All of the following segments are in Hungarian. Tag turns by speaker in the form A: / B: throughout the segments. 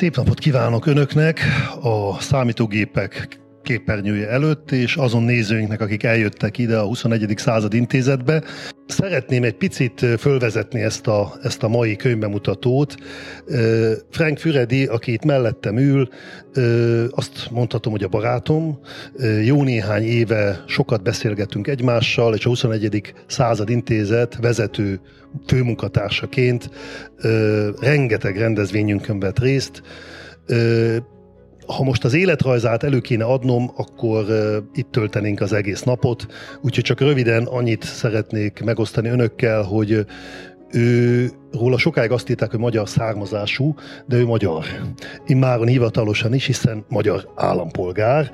A: Szép napot kívánok Önöknek a számítógépek képernyője előtt, és azon nézőinknek, akik eljöttek ide a 21. század intézetbe. Szeretném egy picit fölvezetni ezt a, ezt a mai könyvbemutatót. Frank Füredi, aki itt mellettem ül, azt mondhatom, hogy a barátom. Jó néhány éve sokat beszélgetünk egymással, és a 21. század intézet vezető főmunkatársaként rengeteg rendezvényünkön vett részt ha most az életrajzát elő kéne adnom, akkor itt töltenénk az egész napot, úgyhogy csak röviden annyit szeretnék megosztani önökkel, hogy ő, róla sokáig azt írták, hogy magyar származású, de ő magyar. Immáron hivatalosan is, hiszen magyar állampolgár,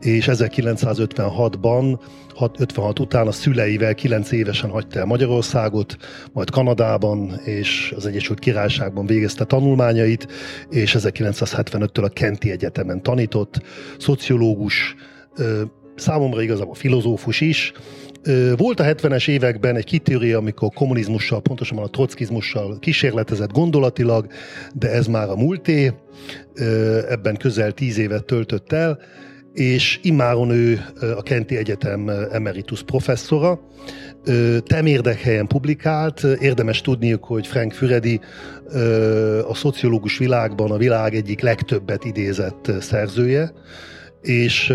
A: és 1956-ban 56 után a szüleivel 9 évesen hagyta el Magyarországot, majd Kanadában és az Egyesült Királyságban végezte tanulmányait, és 1975-től a Kenti Egyetemen tanított, szociológus, számomra igazából filozófus is, volt a 70-es években egy kitérő, amikor kommunizmussal, pontosabban a trockizmussal kísérletezett gondolatilag, de ez már a múlté, ebben közel tíz évet töltött el, és immáron ő a Kenti Egyetem emeritus professzora, temérdekhelyen publikált, érdemes tudniuk, hogy Frank Füredi a szociológus világban a világ egyik legtöbbet idézett szerzője, és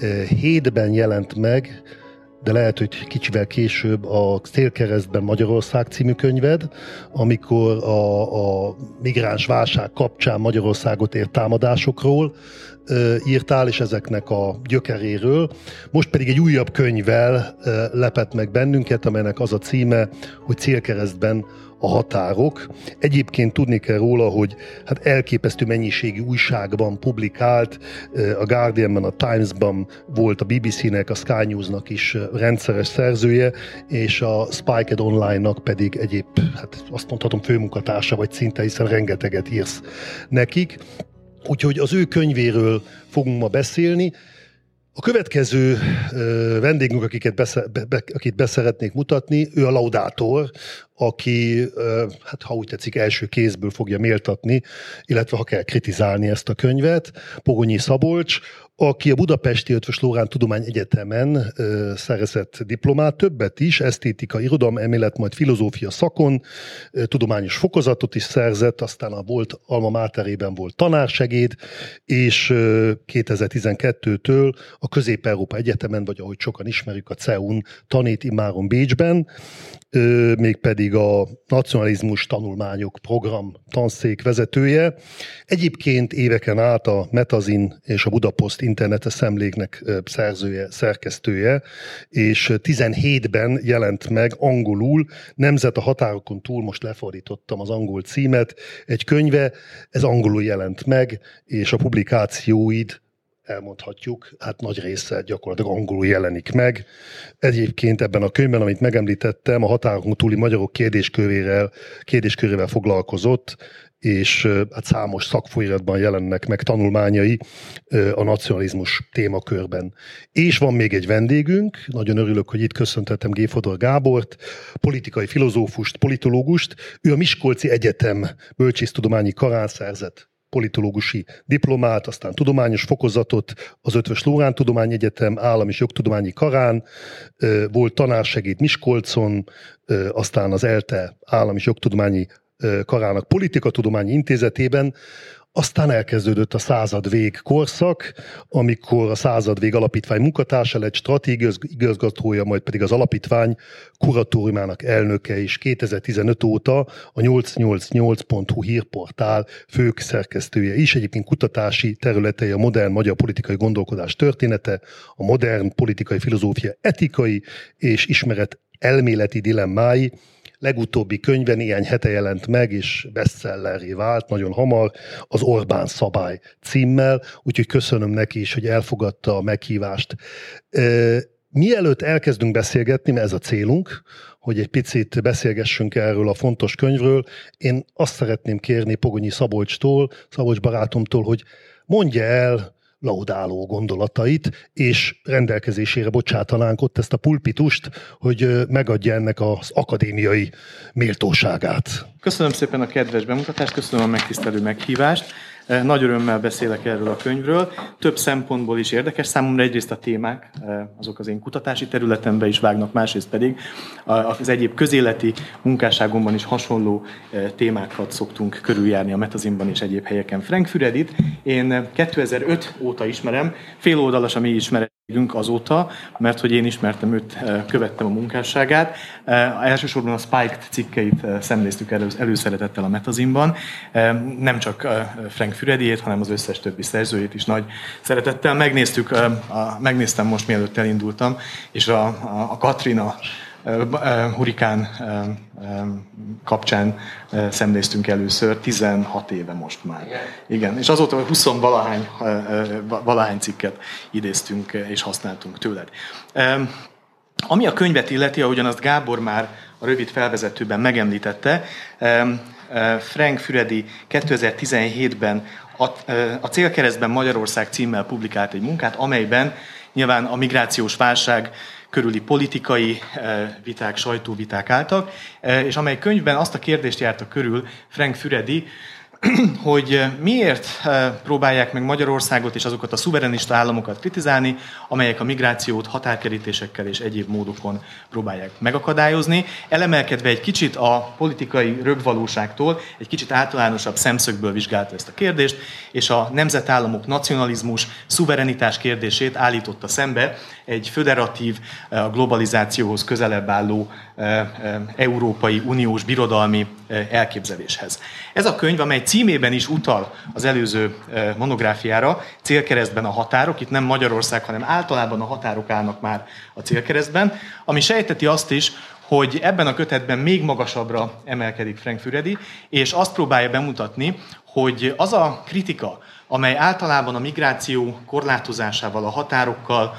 A: 2017-ben jelent meg de lehet, hogy kicsivel később a Szélkeresztben Magyarország című könyved, amikor a, a migráns válság kapcsán Magyarországot ért támadásokról írtál, és ezeknek a gyökeréről. Most pedig egy újabb könyvvel lepett meg bennünket, amelynek az a címe, hogy Célkeresztben a határok. Egyébként tudni kell róla, hogy hát elképesztő mennyiségű újságban publikált, a Guardianban, a Timesban volt a BBC-nek, a Sky News-nak is rendszeres szerzője, és a Spiked Online-nak pedig egyéb, hát azt mondhatom főmunkatársa vagy szinte, hiszen rengeteget írsz nekik. Úgyhogy az ő könyvéről fogunk ma beszélni. A következő vendégünk, akiket besze, be, akit beszeretnék mutatni, ő a laudátor, aki, hát ha úgy tetszik, első kézből fogja méltatni, illetve ha kell kritizálni ezt a könyvet, Pogonyi Szabolcs, aki a Budapesti Ötvös Lórán Tudomány Egyetemen ö, szerezett diplomát, többet is, esztétika, irodalom, emélet, majd filozófia szakon, ö, tudományos fokozatot is szerzett, aztán a volt Alma Máterében volt tanársegéd, és ö, 2012-től a Közép-Európa Egyetemen, vagy ahogy sokan ismerjük, a CEUN tanít immáron Bécsben, mégpedig a Nacionalizmus Tanulmányok Program tanszék vezetője. Egyébként éveken át a Metazin és a Budapost internetes szemléknek szerzője, szerkesztője, és 17-ben jelent meg angolul, Nemzet a határokon túl, most lefordítottam az angol címet, egy könyve, ez angolul jelent meg, és a publikációid elmondhatjuk, hát nagy része gyakorlatilag angolul jelenik meg. Egyébként ebben a könyvben, amit megemlítettem, a határokon túli magyarok kérdéskörével, kérdéskörével foglalkozott, és hát számos szakfolyamatban jelennek meg tanulmányai a nacionalizmus témakörben. És van még egy vendégünk, nagyon örülök, hogy itt köszöntetem G. Fodor Gábort, politikai filozófust, politológust. Ő a Miskolci Egyetem bölcsésztudományi karán szerzett politológusi diplomát, aztán tudományos fokozatot az Ötvös Lórán Tudományegyetem állam és jogtudományi karán, volt tanársegéd Miskolcon, aztán az ELTE állam és jogtudományi karának politikatudományi intézetében, aztán elkezdődött a századvég korszak, amikor a századvég alapítvány munkatársa lett, stratégiai igazgatója, majd pedig az alapítvány kuratóriumának elnöke is 2015 óta a 888.hu hírportál fők szerkesztője is. Egyébként kutatási területei a modern magyar politikai gondolkodás története, a modern politikai filozófia etikai és ismeret elméleti dilemmái, legutóbbi könyve néhány hete jelent meg, és bestselleré vált nagyon hamar, az Orbán szabály címmel, úgyhogy köszönöm neki is, hogy elfogadta a meghívást. Mielőtt elkezdünk beszélgetni, mert ez a célunk, hogy egy picit beszélgessünk erről a fontos könyvről, én azt szeretném kérni Pogonyi Szabolcstól, Szabolcs barátomtól, hogy mondja el laudáló gondolatait, és rendelkezésére bocsátanánk ott ezt a pulpitust, hogy megadja ennek az akadémiai méltóságát.
B: Köszönöm szépen a kedves bemutatást, köszönöm a megtisztelő meghívást. Eh, nagy örömmel beszélek erről a könyvről. Több szempontból is érdekes számomra. Egyrészt a témák, eh, azok az én kutatási területembe is vágnak, másrészt pedig az egyéb közéleti munkásságomban is hasonló eh, témákat szoktunk körüljárni a Metazinban és egyéb helyeken. Frank Füredit én 2005 óta ismerem, fél oldalas a mi ismeret azóta, mert hogy én ismertem őt, követtem a munkásságát. Elsősorban a Spiked cikkeit szemléztük elő, előszeretettel a Metazinban. Nem csak Frank Fürediét, hanem az összes többi szerzőjét is nagy szeretettel. Megnéztük, megnéztem most mielőtt elindultam, és a, a Katrina hurikán kapcsán szemléztünk először, 16 éve most már. Igen. Igen. És azóta 20 valahány, valahány cikket idéztünk és használtunk tőled. Ami a könyvet illeti, ahogyan azt Gábor már a rövid felvezetőben megemlítette, Frank Füredi 2017-ben a Célkeresztben Magyarország címmel publikált egy munkát, amelyben nyilván a migrációs válság körüli politikai viták, sajtóviták álltak, és amely könyvben azt a kérdést járta körül Frank Füredi, hogy eh, miért eh, próbálják meg Magyarországot és azokat a szuverenista államokat kritizálni, amelyek a migrációt határkerítésekkel és egyéb módokon próbálják megakadályozni, elemelkedve egy kicsit a politikai rögvalóságtól, egy kicsit általánosabb szemszögből vizsgálta ezt a kérdést, és a nemzetállamok nacionalizmus, szuverenitás kérdését állította szembe egy föderatív, eh, globalizációhoz közelebb álló Európai Uniós birodalmi elképzeléshez. Ez a könyv, amely címében is utal az előző monográfiára, célkeresztben a határok, itt nem Magyarország, hanem általában a határok állnak már a célkeresztben, ami sejteti azt is, hogy ebben a kötetben még magasabbra emelkedik Frank Füredi, és azt próbálja bemutatni, hogy az a kritika, amely általában a migráció korlátozásával, a határokkal,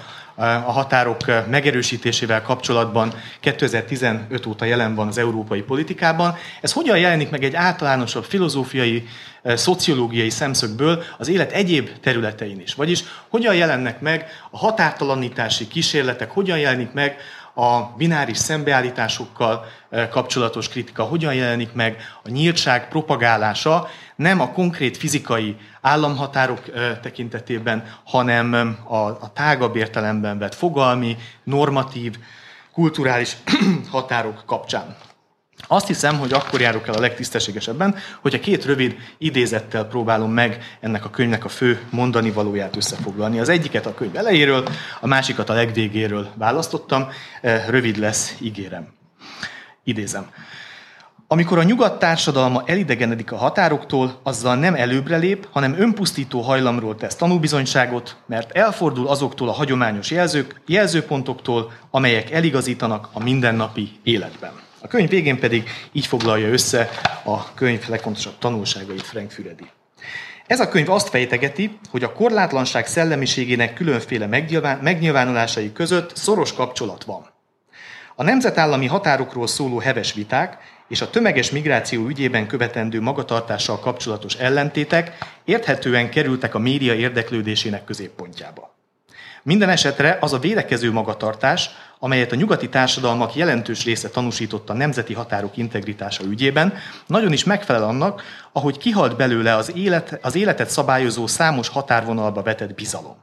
B: a határok megerősítésével kapcsolatban 2015 óta jelen van az európai politikában. Ez hogyan jelenik meg egy általánosabb filozófiai, szociológiai szemszögből az élet egyéb területein is? Vagyis hogyan jelennek meg a határtalanítási kísérletek, hogyan jelenik meg a bináris szembeállításokkal kapcsolatos kritika, hogyan jelenik meg a nyíltság propagálása, nem a konkrét fizikai államhatárok tekintetében, hanem a, a tágabb értelemben vett fogalmi, normatív, kulturális határok kapcsán. Azt hiszem, hogy akkor járok el a legtisztességesebben, hogyha két rövid idézettel próbálom meg ennek a könyvnek a fő mondani valóját összefoglalni. Az egyiket a könyv elejéről, a másikat a legvégéről választottam. Rövid lesz, ígérem. Idézem. Amikor a nyugat társadalma elidegenedik a határoktól, azzal nem előbbre lép, hanem önpusztító hajlamról tesz tanúbizonyságot, mert elfordul azoktól a hagyományos jelzők, jelzőpontoktól, amelyek eligazítanak a mindennapi életben. A könyv végén pedig így foglalja össze a könyv legfontosabb tanulságait Frank Füredi. Ez a könyv azt fejtegeti, hogy a korlátlanság szellemiségének különféle megnyilvánulásai között szoros kapcsolat van. A nemzetállami határokról szóló heves viták és a tömeges migráció ügyében követendő magatartással kapcsolatos ellentétek érthetően kerültek a média érdeklődésének középpontjába. Minden esetre az a védekező magatartás, amelyet a nyugati társadalmak jelentős része tanúsította a nemzeti határok integritása ügyében, nagyon is megfelel annak, ahogy kihalt belőle az, élet, az életet szabályozó számos határvonalba vetett bizalom.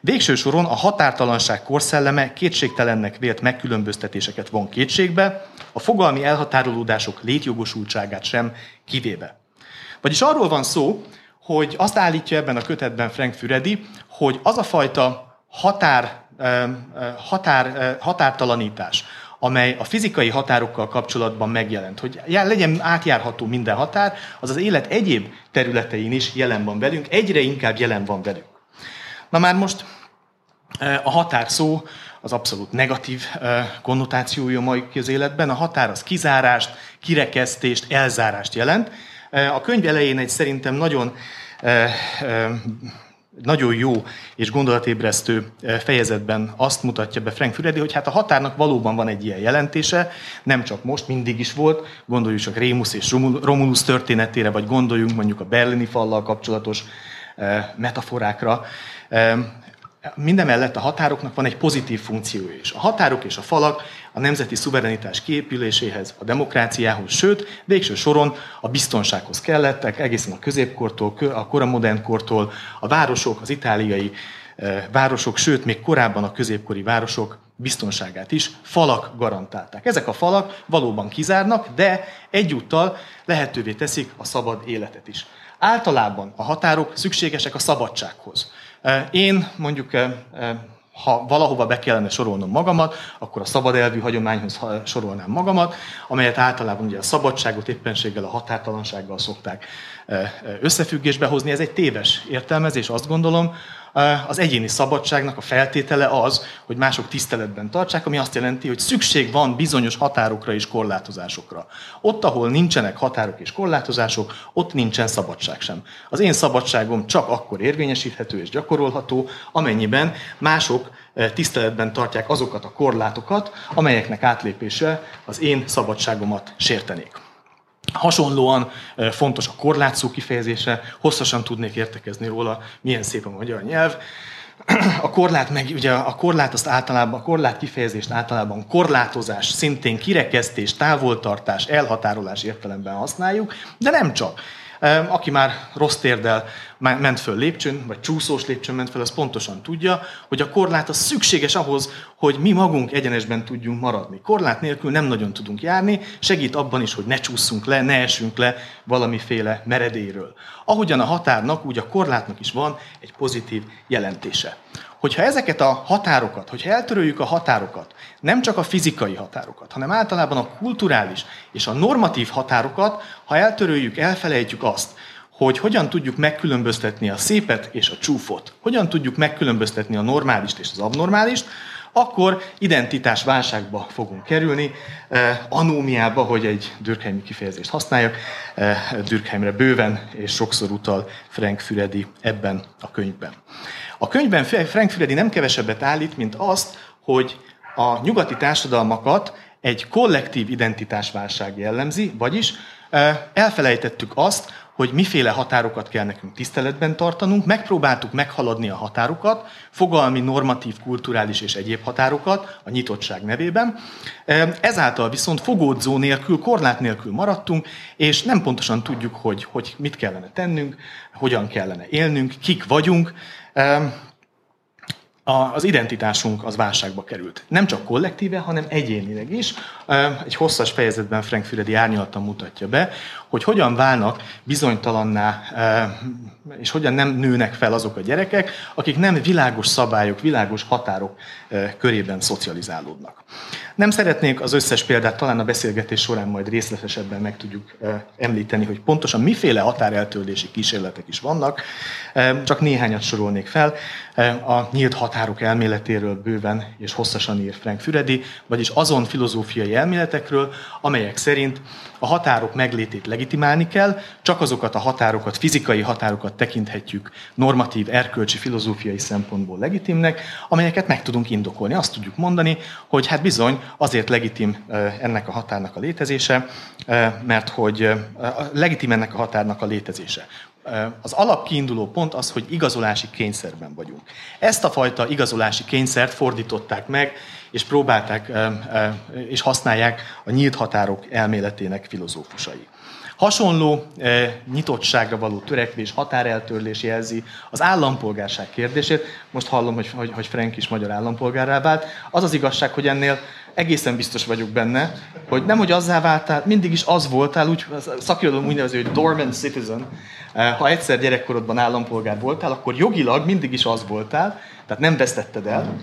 B: Végső soron a határtalanság korszelleme kétségtelennek vélt megkülönböztetéseket von kétségbe, a fogalmi elhatárolódások létjogosultságát sem kivéve. Vagyis arról van szó, hogy azt állítja ebben a kötetben Frank Füredi, hogy az a fajta határ, határ, határtalanítás, amely a fizikai határokkal kapcsolatban megjelent, hogy legyen átjárható minden határ, az az élet egyéb területein is jelen van velünk, egyre inkább jelen van velünk. Na már most a határ szó az abszolút negatív konnotációja mai közéletben. A határ az kizárást, kirekesztést, elzárást jelent. A könyv elején egy szerintem nagyon nagyon jó és gondolatébresztő fejezetben azt mutatja be Frank Füredi, hogy hát a határnak valóban van egy ilyen jelentése, nem csak most, mindig is volt, gondoljunk csak Rémus és Romulus történetére, vagy gondoljunk mondjuk a berlini fallal kapcsolatos metaforákra. Mindemellett a határoknak van egy pozitív funkciója is. A határok és a falak a nemzeti szuverenitás kiépüléséhez, a demokráciához, sőt, végső soron a biztonsághoz kellettek, egészen a középkortól, a koramodern kortól, a városok, az itáliai eh, városok, sőt, még korábban a középkori városok biztonságát is falak garantálták. Ezek a falak valóban kizárnak, de egyúttal lehetővé teszik a szabad életet is. Általában a határok szükségesek a szabadsághoz. Én mondjuk, ha valahova be kellene sorolnom magamat, akkor a szabad elvű hagyományhoz sorolnám magamat, amelyet általában ugye a szabadságot éppenséggel, a határtalansággal szokták összefüggésbe hozni. Ez egy téves értelmezés, azt gondolom, az egyéni szabadságnak a feltétele az, hogy mások tiszteletben tartsák, ami azt jelenti, hogy szükség van bizonyos határokra és korlátozásokra. Ott, ahol nincsenek határok és korlátozások, ott nincsen szabadság sem. Az én szabadságom csak akkor érvényesíthető és gyakorolható, amennyiben mások tiszteletben tartják azokat a korlátokat, amelyeknek átlépése az én szabadságomat sértenék. Hasonlóan fontos a korlátszó kifejezése, hosszasan tudnék értekezni róla, milyen szép a magyar nyelv. A korlát, meg ugye a korlát azt általában, a korlát kifejezést általában korlátozás, szintén kirekesztés, távoltartás, elhatárolás értelemben használjuk, de nem csak. Aki már rossz térdel ment föl lépcsőn, vagy csúszós lépcsőn ment föl, az pontosan tudja, hogy a korlát az szükséges ahhoz, hogy mi magunk egyenesben tudjunk maradni. Korlát nélkül nem nagyon tudunk járni, segít abban is, hogy ne csúszunk le, ne esünk le valamiféle meredéről. Ahogyan a határnak, úgy a korlátnak is van egy pozitív jelentése hogyha ezeket a határokat, hogyha eltöröljük a határokat, nem csak a fizikai határokat, hanem általában a kulturális és a normatív határokat, ha eltöröljük, elfelejtjük azt, hogy hogyan tudjuk megkülönböztetni a szépet és a csúfot, hogyan tudjuk megkülönböztetni a normálist és az abnormálist, akkor identitás válságba fogunk kerülni, eh, anómiába, hogy egy Dürkheimi kifejezést használjak, eh, Dürkheimre bőven és sokszor utal Frank Füredi ebben a könyvben. A könyvben Frank Füredi nem kevesebbet állít, mint azt, hogy a nyugati társadalmakat egy kollektív identitásválság jellemzi, vagyis elfelejtettük azt, hogy miféle határokat kell nekünk tiszteletben tartanunk, megpróbáltuk meghaladni a határokat, fogalmi, normatív, kulturális és egyéb határokat a nyitottság nevében. Ezáltal viszont fogódzó nélkül, korlát nélkül maradtunk, és nem pontosan tudjuk, hogy, hogy mit kellene tennünk, hogyan kellene élnünk, kik vagyunk, az identitásunk az válságba került. Nem csak kollektíve, hanem egyénileg is. Egy hosszas fejezetben Frank Füredi árnyaltan mutatja be, hogy hogyan válnak bizonytalanná, és hogyan nem nőnek fel azok a gyerekek, akik nem világos szabályok, világos határok körében szocializálódnak. Nem szeretnék az összes példát, talán a beszélgetés során majd részletesebben meg tudjuk említeni, hogy pontosan miféle határeltörlési kísérletek is vannak, csak néhányat sorolnék fel. A nyílt határok elméletéről bőven és hosszasan ír Frank Füredi, vagyis azon filozófiai elméletekről, amelyek szerint a határok meglétét legitimálni kell, csak azokat a határokat, fizikai határokat tekinthetjük normatív, erkölcsi, filozófiai szempontból legitimnek, amelyeket meg tudunk indokolni. Azt tudjuk mondani, hogy hát bizony azért legitim ennek a határnak a létezése, mert hogy legitim ennek a határnak a létezése. Az alapkiinduló pont az, hogy igazolási kényszerben vagyunk. Ezt a fajta igazolási kényszert fordították meg, és próbálták és használják a nyílt határok elméletének filozófusai. Hasonló e, nyitottságra való törekvés, határeltörlés jelzi az állampolgárság kérdését. Most hallom, hogy, hogy, hogy Frank is magyar állampolgárrá vált. Az az igazság, hogy ennél egészen biztos vagyok benne, hogy nem, hogy azzá váltál, mindig is az voltál, úgy szakirodalom úgy nevezi, hogy dormant citizen. Ha egyszer gyerekkorodban állampolgár voltál, akkor jogilag mindig is az voltál, tehát nem vesztetted el.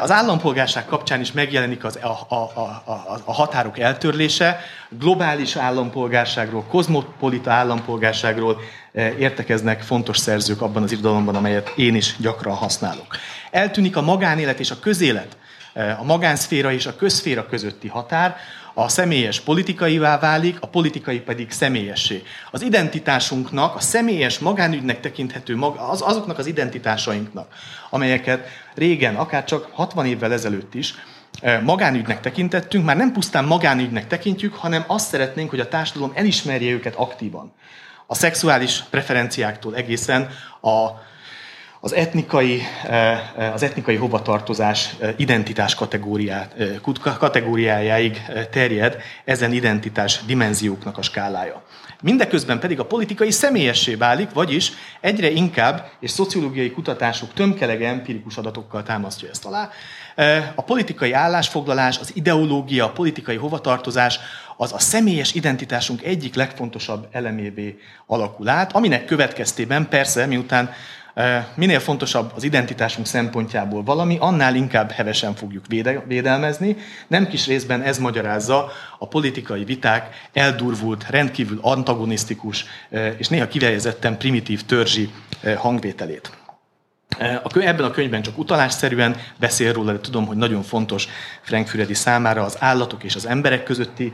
B: Az állampolgárság kapcsán is megjelenik az, a, a, a, a határok eltörlése, globális állampolgárságról, kozmopolita állampolgárságról értekeznek fontos szerzők abban az irodalomban, amelyet én is gyakran használok. Eltűnik a magánélet és a közélet, a magánszféra és a közszféra közötti határ, a személyes politikaivá válik, a politikai pedig személyessé. Az identitásunknak, a személyes magánügynek tekinthető, az, azoknak az identitásainknak, amelyeket régen, akár csak 60 évvel ezelőtt is, e, magánügynek tekintettünk, már nem pusztán magánügynek tekintjük, hanem azt szeretnénk, hogy a társadalom elismerje őket aktívan. A szexuális preferenciáktól egészen a az etnikai, az etnikai hovatartozás identitás kategóriájáig terjed ezen identitás dimenzióknak a skálája. Mindeközben pedig a politikai személyessé válik, vagyis egyre inkább, és szociológiai kutatások tömkelege empirikus adatokkal támasztja ezt alá, a politikai állásfoglalás, az ideológia, a politikai hovatartozás az a személyes identitásunk egyik legfontosabb elemévé alakul át, aminek következtében persze, miután minél fontosabb az identitásunk szempontjából valami, annál inkább hevesen fogjuk védelmezni. Nem kis részben ez magyarázza a politikai viták eldurvult, rendkívül antagonisztikus és néha kifejezetten primitív törzsi hangvételét. Ebben a könyvben csak utalásszerűen beszél róla, de tudom, hogy nagyon fontos Frank Füredi számára az állatok és az emberek közötti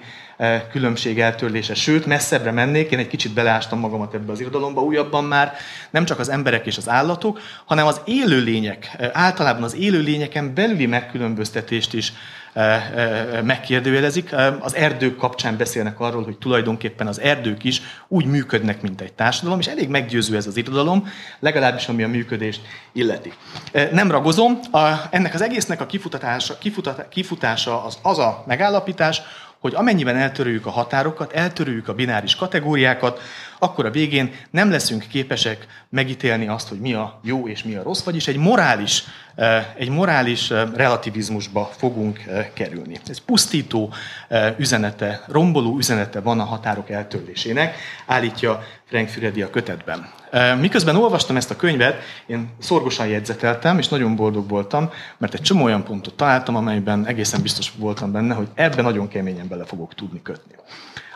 B: különbség eltörlése. Sőt, messzebbre mennék, én egy kicsit beleástam magamat ebbe az irodalomba újabban már, nem csak az emberek és az állatok, hanem az élőlények, általában az élőlényeken belüli megkülönböztetést is megkérdőjelezik. Az erdők kapcsán beszélnek arról, hogy tulajdonképpen az erdők is úgy működnek, mint egy társadalom, és elég meggyőző ez az irodalom, legalábbis ami a működést illeti. Nem ragozom, ennek az egésznek a kifutása, kifutása az, az a megállapítás, hogy amennyiben eltörőjük a határokat, eltörőjük a bináris kategóriákat, akkor a végén nem leszünk képesek megítélni azt, hogy mi a jó és mi a rossz, vagyis egy morális, eh, egy morális eh, relativizmusba fogunk eh, kerülni. Ez pusztító üzenete, romboló üzenete van a határok eltörlésének, állítja Frank Füredi a kötetben. Miközben olvastam ezt a könyvet, én szorgosan jegyzeteltem, és nagyon boldog voltam, mert egy csomó olyan pontot találtam, amelyben egészen biztos voltam benne, hogy ebben nagyon keményen bele fogok tudni kötni.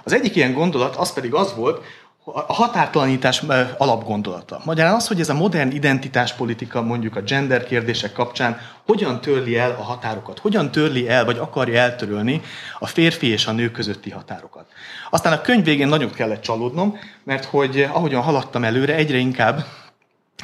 B: Az egyik ilyen gondolat az pedig az volt, a határtalanítás alapgondolata. Magyarán az, hogy ez a modern identitáspolitika mondjuk a gender kérdések kapcsán hogyan törli el a határokat, hogyan törli el, vagy akarja eltörölni a férfi és a nő közötti határokat. Aztán a könyv végén nagyon kellett csalódnom, mert hogy ahogyan haladtam előre, egyre inkább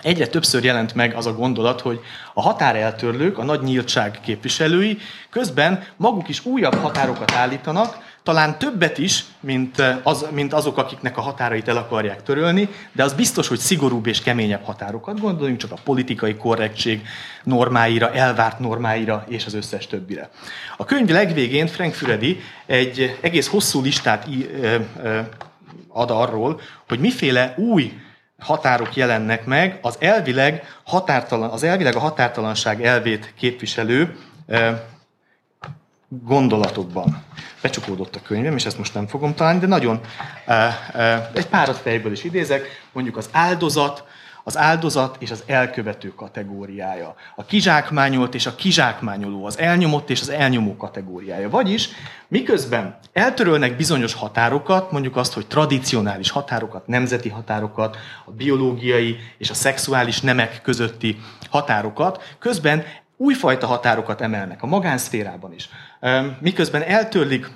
B: Egyre többször jelent meg az a gondolat, hogy a határeltörlők, a nagy nyíltság képviselői közben maguk is újabb határokat állítanak, talán többet is, mint, az, mint azok, akiknek a határait el akarják törölni, de az biztos, hogy szigorúbb és keményebb határokat. Gondoljunk csak a politikai korrektség normáira, elvárt normáira és az összes többire. A könyv legvégén Frank Füredi egy egész hosszú listát ad arról, hogy miféle új határok jelennek meg az elvileg, határtalan, az elvileg a határtalanság elvét képviselő gondolatokban. Becsukódott a könyvem, és ezt most nem fogom találni, de nagyon egy párat fejből is idézek, mondjuk az áldozat, az áldozat és az elkövető kategóriája. A kizsákmányolt és a kizsákmányoló, az elnyomott és az elnyomó kategóriája. Vagyis miközben eltörölnek bizonyos határokat, mondjuk azt, hogy tradicionális határokat, nemzeti határokat, a biológiai és a szexuális nemek közötti határokat, közben újfajta határokat emelnek a magánszférában is. Miközben eltörlik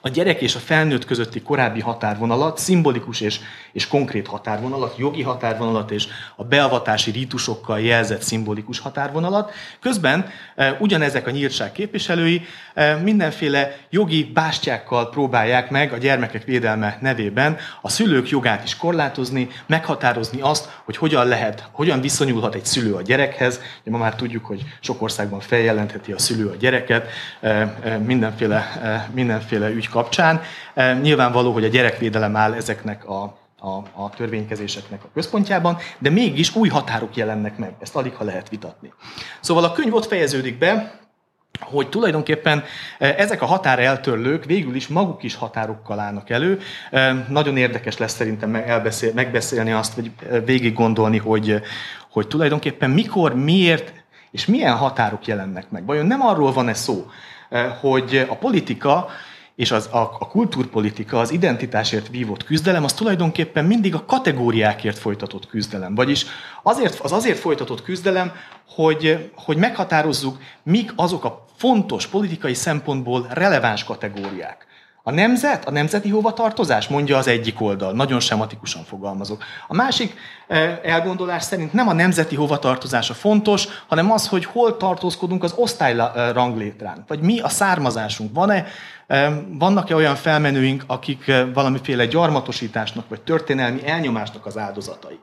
B: a gyerek és a felnőtt közötti korábbi határvonalat, szimbolikus és, és konkrét határvonalat, jogi határvonalat és a beavatási rítusokkal jelzett szimbolikus határvonalat. Közben e, ugyanezek a nyíltság képviselői e, mindenféle jogi bástyákkal próbálják meg a gyermekek védelme nevében a szülők jogát is korlátozni, meghatározni azt, hogy hogyan lehet, hogyan viszonyulhat egy szülő a gyerekhez. Ma már tudjuk, hogy sok országban feljelentheti a szülő a gyereket, e, mindenféle, mindenféle ügy kapcsán. E, nyilvánvaló, hogy a gyerekvédelem áll ezeknek a, a, a törvénykezéseknek a központjában, de mégis új határok jelennek meg. Ezt alig ha lehet vitatni. Szóval a könyv ott fejeződik be, hogy tulajdonképpen e, ezek a határeltörlők végül is maguk is határokkal állnak elő. E, nagyon érdekes lesz szerintem elbeszél, megbeszélni azt, vagy végig gondolni, hogy, hogy tulajdonképpen mikor, miért és milyen határok jelennek meg. Vajon nem arról van-e szó, hogy a politika és az, a, a kultúrpolitika, az identitásért vívott küzdelem, az tulajdonképpen mindig a kategóriákért folytatott küzdelem. Vagyis azért, az azért folytatott küzdelem, hogy, hogy meghatározzuk, mik azok a fontos politikai szempontból releváns kategóriák. A nemzet, a nemzeti hovatartozás, mondja az egyik oldal, nagyon sematikusan fogalmazok. A másik eh, elgondolás szerint nem a nemzeti hovatartozás a fontos, hanem az, hogy hol tartózkodunk az osztályranglétrán, vagy mi a származásunk. Van-e vannak-e olyan felmenőink, akik eh, valamiféle gyarmatosításnak vagy történelmi elnyomásnak az áldozatai?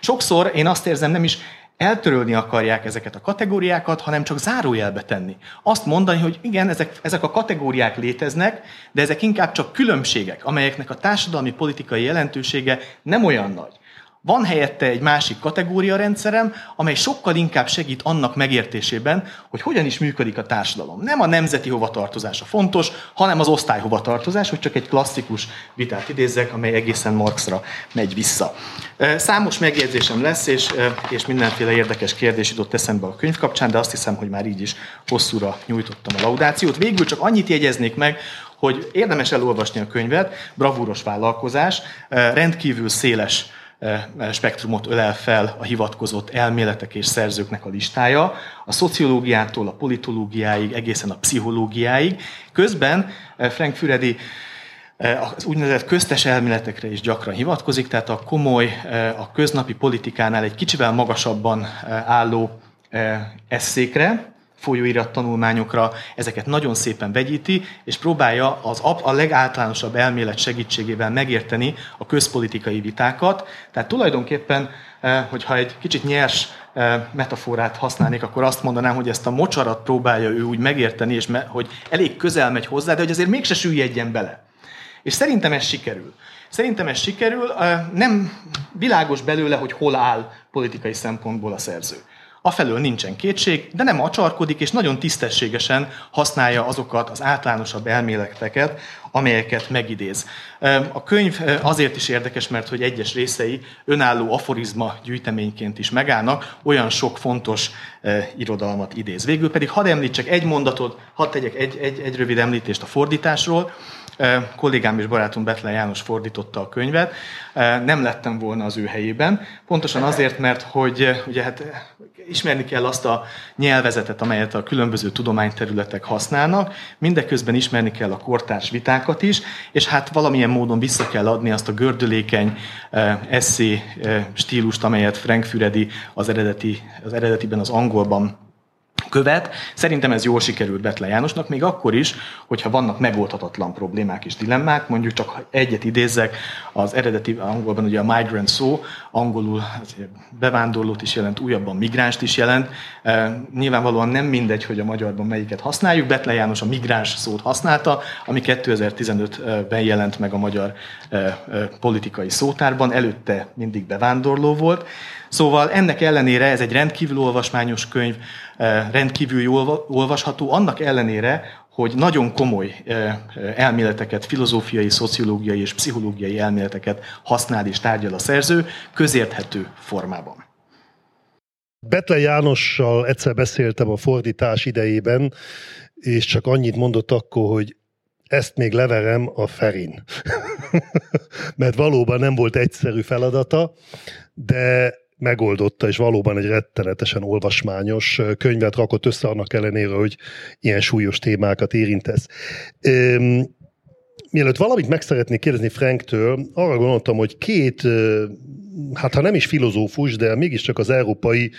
B: Sokszor én azt érzem, nem is eltörölni akarják ezeket a kategóriákat, hanem csak zárójelbe tenni. Azt mondani, hogy igen, ezek, ezek a kategóriák léteznek, de ezek inkább csak különbségek, amelyeknek a társadalmi politikai jelentősége nem olyan nagy. Van helyette egy másik kategóriarendszerem, amely sokkal inkább segít annak megértésében, hogy hogyan is működik a társadalom. Nem a nemzeti hovatartozása fontos, hanem az osztály hovatartozás, hogy csak egy klasszikus vitát idézzek, amely egészen Marxra megy vissza. Számos megjegyzésem lesz, és, és mindenféle érdekes kérdés jutott eszembe a könyv kapcsán, de azt hiszem, hogy már így is hosszúra nyújtottam a laudációt. Végül csak annyit jegyeznék meg, hogy érdemes elolvasni a könyvet, bravúros vállalkozás, rendkívül széles spektrumot ölel fel a hivatkozott elméletek és szerzőknek a listája, a szociológiától a politológiáig, egészen a pszichológiáig. Közben Frank Füredi az úgynevezett köztes elméletekre is gyakran hivatkozik, tehát a komoly, a köznapi politikánál egy kicsivel magasabban álló eszékre, folyóirat tanulmányokra, ezeket nagyon szépen vegyíti, és próbálja az a legáltalánosabb elmélet segítségével megérteni a közpolitikai vitákat. Tehát tulajdonképpen, eh, hogyha egy kicsit nyers eh, metaforát használnék, akkor azt mondanám, hogy ezt a mocsarat próbálja ő úgy megérteni, és me, hogy elég közel megy hozzá, de hogy azért mégse süllyedjen bele. És szerintem ez sikerül. Szerintem ez sikerül, eh, nem világos belőle, hogy hol áll politikai szempontból a szerző. Afelől nincsen kétség, de nem acsarkodik, és nagyon tisztességesen használja azokat az általánosabb elméleteket, amelyeket megidéz. A könyv azért is érdekes, mert hogy egyes részei önálló aforizma gyűjteményként is megállnak, olyan sok fontos irodalmat idéz. Végül pedig hadd említsek egy mondatot, hadd tegyek egy, egy, egy rövid említést a fordításról kollégám és barátom Betlen János fordította a könyvet, nem lettem volna az ő helyében, pontosan azért, mert hogy ugye hát ismerni kell azt a nyelvezetet, amelyet a különböző tudományterületek használnak, mindeközben ismerni kell a kortárs vitákat is, és hát valamilyen módon vissza kell adni azt a gördülékeny eszé stílust, amelyet Frank Füredi az, eredeti, az eredetiben az angolban követ. Szerintem ez jól sikerült Betlen Jánosnak, még akkor is, hogyha vannak megoldhatatlan problémák és dilemmák, mondjuk csak egyet idézzek, az eredeti angolban ugye a migrant szó, angolul bevándorlót is jelent, újabban migránst is jelent. E, nyilvánvalóan nem mindegy, hogy a magyarban melyiket használjuk. Betlen János a migráns szót használta, ami 2015-ben jelent meg a magyar politikai szótárban, előtte mindig bevándorló volt. Szóval ennek ellenére ez egy rendkívül olvasmányos könyv, eh, rendkívül jól olvasható, annak ellenére, hogy nagyon komoly eh, elméleteket, filozófiai, szociológiai és pszichológiai elméleteket használ és tárgyal a szerző, közérthető formában.
A: Betlen Jánossal egyszer beszéltem a fordítás idejében, és csak annyit mondott akkor, hogy ezt még leverem a Ferin. Mert valóban nem volt egyszerű feladata, de megoldotta, és valóban egy rettenetesen olvasmányos könyvet rakott össze, annak ellenére, hogy ilyen súlyos témákat érintesz. Mielőtt valamit meg szeretnék kérdezni Franktől, arra gondoltam, hogy két, hát ha nem is filozófus, de mégiscsak az európai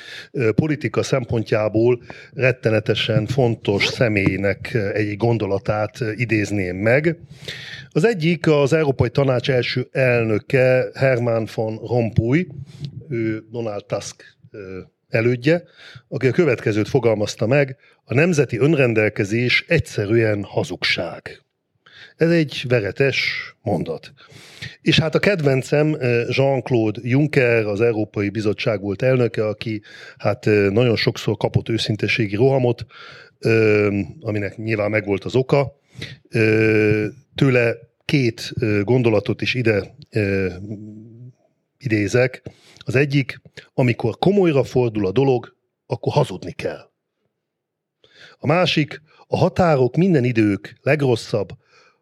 A: politika szempontjából rettenetesen fontos személynek egy gondolatát idézném meg. Az egyik az Európai Tanács első elnöke Herman von Rompuy, ő Donald Tusk elődje, aki a következőt fogalmazta meg, a nemzeti önrendelkezés egyszerűen hazugság. Ez egy veretes mondat. És hát a kedvencem Jean-Claude Juncker, az Európai Bizottság volt elnöke, aki hát nagyon sokszor kapott őszinteségi rohamot, aminek nyilván megvolt az oka. Tőle két gondolatot is ide idézek. Az egyik, amikor komolyra fordul a dolog, akkor hazudni kell. A másik, a határok minden idők legrosszabb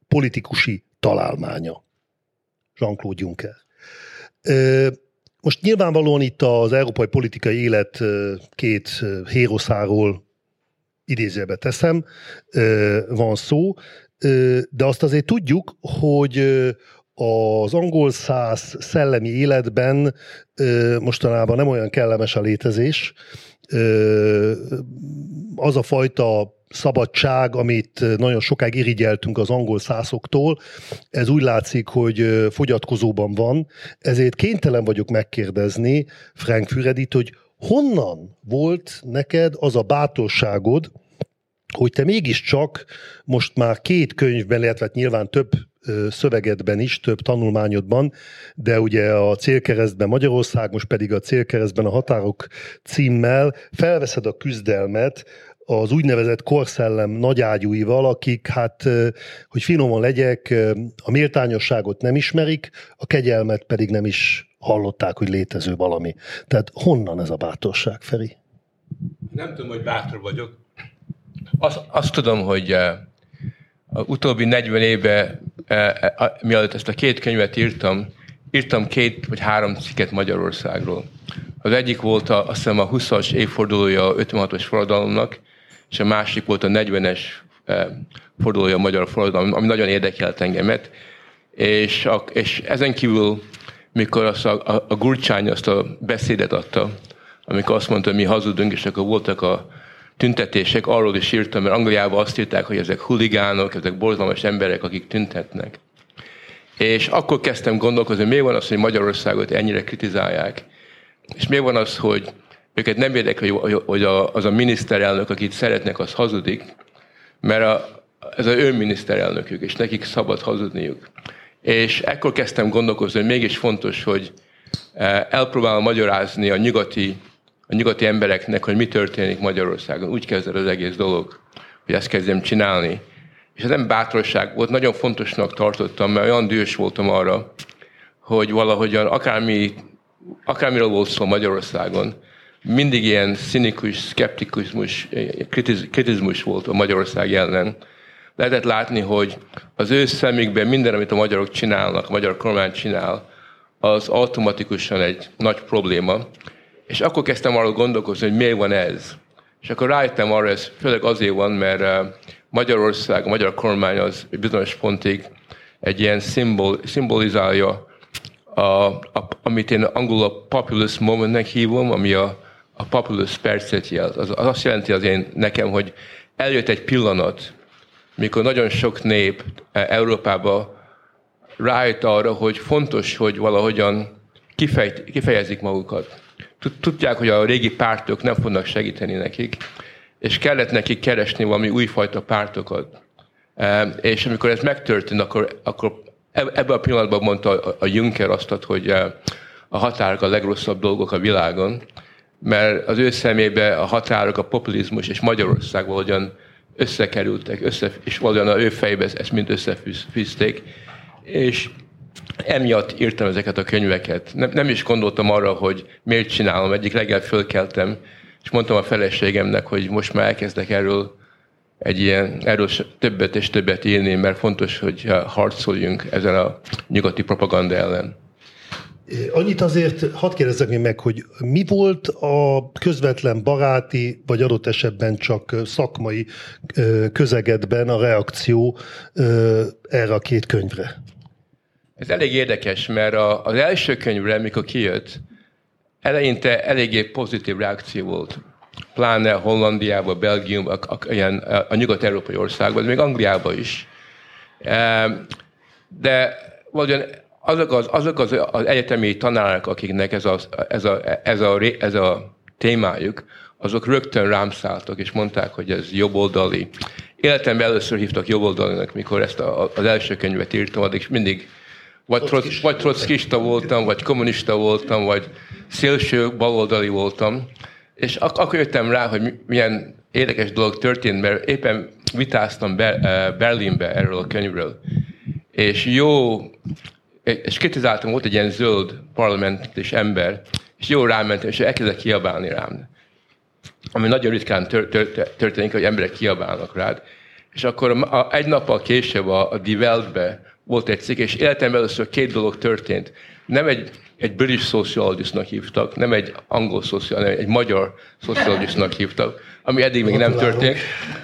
A: politikusi találmánya. Jean-Claude Juncker. Most nyilvánvalóan itt az európai politikai élet két héroszáról idézőbe teszem, van szó, de azt azért tudjuk, hogy az angol száz szellemi életben mostanában nem olyan kellemes a létezés. Az a fajta szabadság, amit nagyon sokáig irigyeltünk az angol szászoktól, ez úgy látszik, hogy fogyatkozóban van, ezért kénytelen vagyok megkérdezni Frank Füredit, hogy honnan volt neked az a bátorságod, hogy te mégiscsak most már két könyvben, illetve hát nyilván több szövegedben is, több tanulmányodban, de ugye a célkeresztben Magyarország, most pedig a célkeresztben a határok címmel felveszed a küzdelmet az úgynevezett korszellem nagyágyúival, akik hát, hogy finoman legyek, a méltányosságot nem ismerik, a kegyelmet pedig nem is hallották, hogy létező valami. Tehát honnan ez a bátorság, Feri?
C: Nem tudom, hogy bátor vagyok. Azt, azt tudom, hogy a utóbbi 40 évben, mielőtt ezt a két könyvet írtam, írtam két vagy három cikket Magyarországról. Az egyik volt a, azt hiszem a 20-as évfordulója a 56-os forradalomnak, és a másik volt a 40-es fordulója a magyar forradalom, ami nagyon érdekelt engemet. És, a, és ezen kívül, mikor azt a, a, a Gurcsány azt a beszédet adta, amikor azt mondta, hogy mi hazudunk, és akkor voltak a tüntetések, arról is írtam, mert Angliában azt írták, hogy ezek huligánok, ezek borzalmas emberek, akik tüntetnek. És akkor kezdtem gondolkozni, miért van az, hogy Magyarországot ennyire kritizálják, és miért van az, hogy őket nem érdekel, hogy, az a miniszterelnök, akit szeretnek, az hazudik, mert a, ez az ő miniszterelnökük, és nekik szabad hazudniuk. És ekkor kezdtem gondolkozni, hogy mégis fontos, hogy eh, elpróbálom magyarázni a nyugati a nyugati embereknek, hogy mi történik Magyarországon. Úgy kezdett az egész dolog, hogy ezt kezdjem csinálni. És ez nem bátorság volt, nagyon fontosnak tartottam, mert olyan dühös voltam arra, hogy valahogyan akármi, akármiről volt szó Magyarországon, mindig ilyen szinikus, szkeptikus kritiz, kritizmus volt a Magyarország ellen. Lehetett látni, hogy az ő szemükben minden, amit a magyarok csinálnak, a magyar kormány csinál, az automatikusan egy nagy probléma, és akkor kezdtem arról gondolkozni, hogy miért van ez. És akkor rájöttem arra, ez főleg azért van, mert eh, Magyarország, a magyar kormány az bizonyos pontig egy ilyen szimbol, szimbolizálja, a, a, amit én angolul a populist momentnek hívom, ami a, a populist percet jelent. Az, az azt jelenti az én nekem, hogy eljött egy pillanat, mikor nagyon sok nép eh, Európába rájött arra, hogy fontos, hogy valahogyan kifejt, kifejezik magukat tudják, hogy a régi pártok nem fognak segíteni nekik, és kellett nekik keresni valami újfajta pártokat. És amikor ez megtörtént, akkor, akkor ebben a pillanatban mondta a Juncker azt, hogy a határok a legrosszabb dolgok a világon, mert az ő szemébe a határok, a populizmus és Magyarország valahogyan összekerültek, össze, és valahogyan a ő fejbe ezt mind összefűzték. És emiatt írtam ezeket a könyveket. Nem, nem is gondoltam arra, hogy miért csinálom. Egyik reggel fölkeltem, és mondtam a feleségemnek, hogy most már elkezdek erről egy ilyen, erről többet és többet írni, mert fontos, hogy harcoljunk ezen a nyugati propaganda ellen.
A: Annyit azért hadd kérdezzek meg, hogy mi volt a közvetlen baráti, vagy adott esetben csak szakmai közegedben a reakció erre a két könyvre?
C: Ez elég érdekes, mert a, az első könyvre, mikor kijött, eleinte eléggé pozitív reakció volt. Pláne Hollandiában, Belgiumban, a, a, a, a nyugat-európai országban, még Angliában is. De valójában azok az, azok az, az egyetemi tanárok, akiknek ez a, ez, a, ez, a, ez a témájuk, azok rögtön rám szálltak, és mondták, hogy ez jobboldali. Életemben először hívtak jobboldalinak, mikor ezt a, az első könyvet írtam, addig mindig vagy, troc, vagy trockista voltam, vagy kommunista voltam, vagy szélső baloldali voltam. És ak- akkor jöttem rá, hogy milyen érdekes dolog történt, mert éppen vitáztam eh, Berlinbe erről a könyvről. És jó, és kritizáltam, volt egy ilyen zöld parlamentis ember, és jó rámentem, és elkezdett kiabálni rám. Ami nagyon ritkán tör- tör- történik, hogy emberek kiabálnak rád. És akkor a, egy nappal később a, a Die Weltbe volt egy cikk, és életemben először két dolog történt. Nem egy, egy British sociologistnak hívtak, nem egy angol szociológus, egy magyar szociologistnak hívtak, ami eddig még nem történt.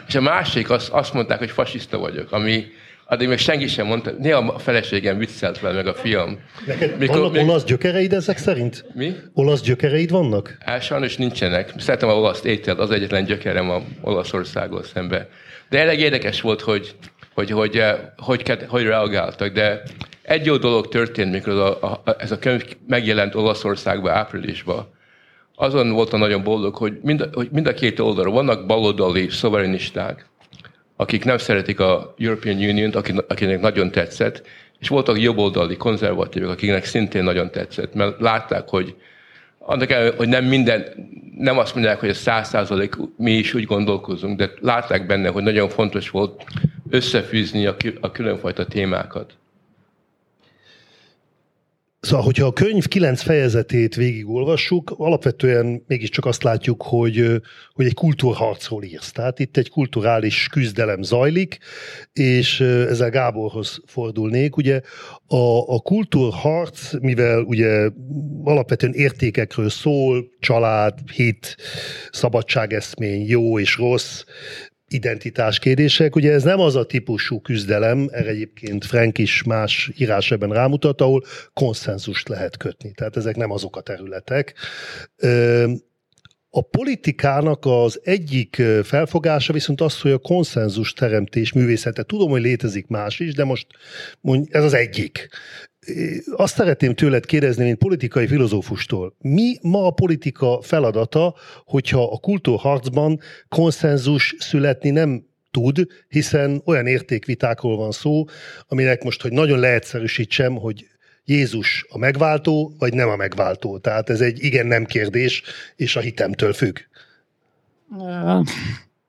C: És a másik, azt, azt mondták, hogy fasiszta vagyok, ami addig még senki sem mondta, néha a feleségem viccelt vele, meg a fiam.
A: Neked Mikor, vannak még... olasz gyökereid ezek szerint?
C: Mi?
A: Olasz gyökereid vannak?
C: Hát sajnos nincsenek. Szeretem a olasz ételt, az egyetlen gyökerem a Olaszországgal szembe. De elég érdekes volt, hogy hogy hogy, eh, hogy, hogy, hogy reagáltak, de egy jó dolog történt, mikor a, a, ez a könyv megjelent Olaszországban áprilisban, azon voltam nagyon boldog, hogy mind, hogy mind a két oldalon vannak baloldali szoverenisták, akik nem szeretik a European Union-t, akinek nagyon tetszett, és voltak jobboldali konzervatívok, akiknek szintén nagyon tetszett, mert látták, hogy annak el, hogy nem minden, nem azt mondják, hogy a száz százalék mi is úgy gondolkozunk, de látták benne, hogy nagyon fontos volt összefűzni a, a különfajta témákat.
A: Szóval, hogyha a könyv kilenc fejezetét végigolvassuk, alapvetően mégiscsak azt látjuk, hogy, hogy egy kultúrharcról írsz. Tehát itt egy kulturális küzdelem zajlik, és ezzel Gáborhoz fordulnék. Ugye a, a kultúrharc, mivel ugye alapvetően értékekről szól, család, hit, szabadságeszmény, jó és rossz, identitáskérdések. Ugye ez nem az a típusú küzdelem, erre egyébként Frank is más írás ebben rámutat, ahol konszenzust lehet kötni. Tehát ezek nem azok a területek. A politikának az egyik felfogása viszont az, hogy a konszenzus teremtés művészete. Tudom, hogy létezik más is, de most mondj, ez az egyik azt szeretném tőled kérdezni, mint politikai filozófustól. Mi ma a politika feladata, hogyha a kultúrharcban konszenzus születni nem tud, hiszen olyan értékvitákról van szó, aminek most, hogy nagyon leegyszerűsítsem, hogy Jézus a megváltó, vagy nem a megváltó. Tehát ez egy igen-nem kérdés, és a hitemtől függ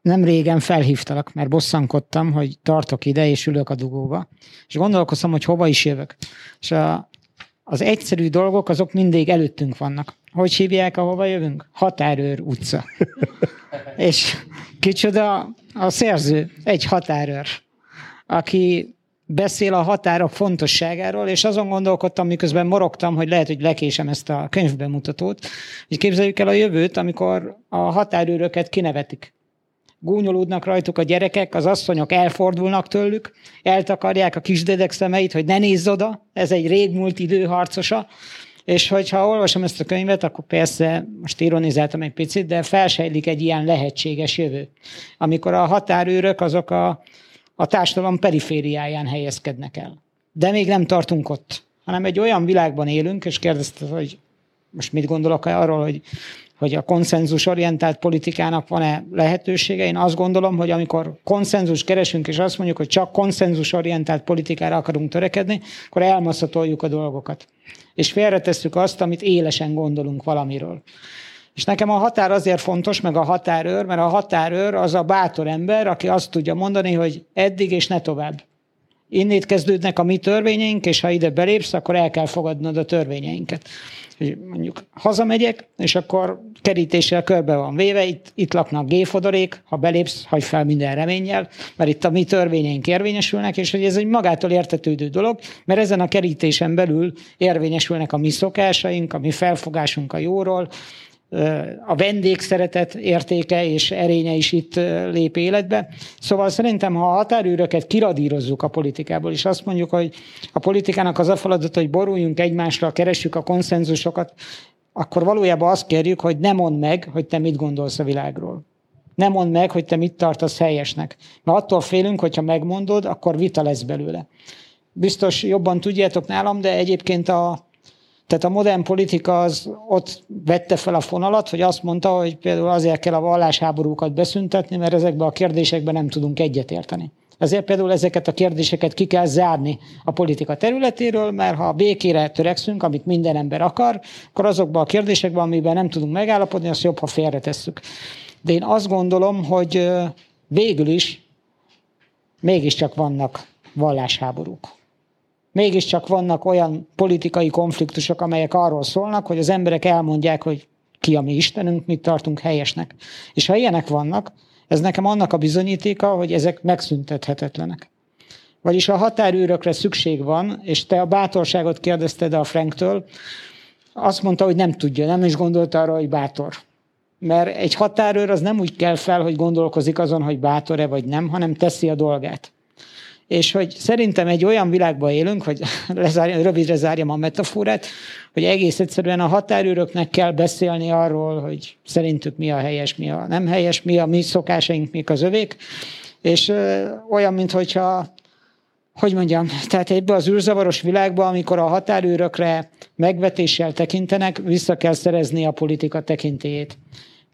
D: nem régen felhívtalak, mert bosszankodtam, hogy tartok ide, és ülök a dugóba. És gondolkoztam, hogy hova is jövök. És a, az egyszerű dolgok, azok mindig előttünk vannak. Hogy hívják, ahova jövünk? Határőr utca. és kicsoda a szerző, egy határőr, aki beszél a határok fontosságáról, és azon gondolkodtam, miközben morogtam, hogy lehet, hogy lekésem ezt a könyvbemutatót, hogy képzeljük el a jövőt, amikor a határőröket kinevetik. Gúnyolódnak rajtuk a gyerekek, az asszonyok elfordulnak tőlük, eltakarják a kisdedek szemeit, hogy ne nézz oda, ez egy régmúlt idő harcosa, és hogyha olvasom ezt a könyvet, akkor persze, most ironizáltam egy picit, de felsejlik egy ilyen lehetséges jövő, amikor a határőrök azok a, a társadalom perifériáján helyezkednek el. De még nem tartunk ott, hanem egy olyan világban élünk, és kérdezte, hogy most mit gondolok arról, hogy hogy a konszenzusorientált politikának van-e lehetősége. Én azt gondolom, hogy amikor konszenzus keresünk, és azt mondjuk, hogy csak konszenzusorientált politikára akarunk törekedni, akkor elmaszatoljuk a dolgokat. És félretesszük azt, amit élesen gondolunk valamiről. És nekem a határ azért fontos, meg a határőr, mert a határőr az a bátor ember, aki azt tudja mondani, hogy eddig és ne tovább. Innét kezdődnek a mi törvényeink, és ha ide belépsz, akkor el kell fogadnod a törvényeinket hogy mondjuk hazamegyek, és akkor kerítéssel körbe van véve, itt, itt laknak géfodorék, ha belépsz, hagy fel minden reménnyel, mert itt a mi törvényeink érvényesülnek, és hogy ez egy magától értetődő dolog, mert ezen a kerítésen belül érvényesülnek a mi szokásaink, a mi felfogásunk a jóról, a vendégszeretet értéke és erénye is itt lép életbe. Szóval szerintem, ha a határőröket kiradírozzuk a politikából, és azt mondjuk, hogy a politikának az a feladat, hogy boruljunk egymásra, keressük a konszenzusokat, akkor valójában azt kérjük, hogy ne mondd meg, hogy te mit gondolsz a világról. Nem mondd meg, hogy te mit tartasz helyesnek. Mert attól félünk, hogyha megmondod, akkor vita lesz belőle. Biztos jobban tudjátok nálam, de egyébként a tehát a modern politika az ott vette fel a fonalat, hogy azt mondta, hogy például azért kell a vallásháborúkat beszüntetni, mert ezekben a kérdésekben nem tudunk egyetérteni. Ezért például ezeket a kérdéseket ki kell zárni a politika területéről, mert ha békére törekszünk, amit minden ember akar, akkor azokban a kérdésekben, amiben nem tudunk megállapodni, azt jobb, ha félretesszük. De én azt gondolom, hogy végül is mégiscsak vannak vallásháborúk mégiscsak vannak olyan politikai konfliktusok, amelyek arról szólnak, hogy az emberek elmondják, hogy ki a mi Istenünk, mit tartunk helyesnek. És ha ilyenek vannak, ez nekem annak a bizonyítéka, hogy ezek megszüntethetetlenek. Vagyis a határőrökre szükség van, és te a bátorságot kérdezted a Franktől, azt mondta, hogy nem tudja, nem is gondolta arra, hogy bátor. Mert egy határőr az nem úgy kell fel, hogy gondolkozik azon, hogy bátor-e vagy nem, hanem teszi a dolgát és hogy szerintem egy olyan világban élünk, hogy lezárjam, rövidre zárjam a metaforát, hogy egész egyszerűen a határőröknek kell beszélni arról, hogy szerintük mi a helyes, mi a nem helyes, mi a mi szokásaink, mik az övék, és olyan, mintha hogy mondjam, tehát ebbe az űrzavaros világba, amikor a határőrökre megvetéssel tekintenek, vissza kell szerezni a politika tekintélyét.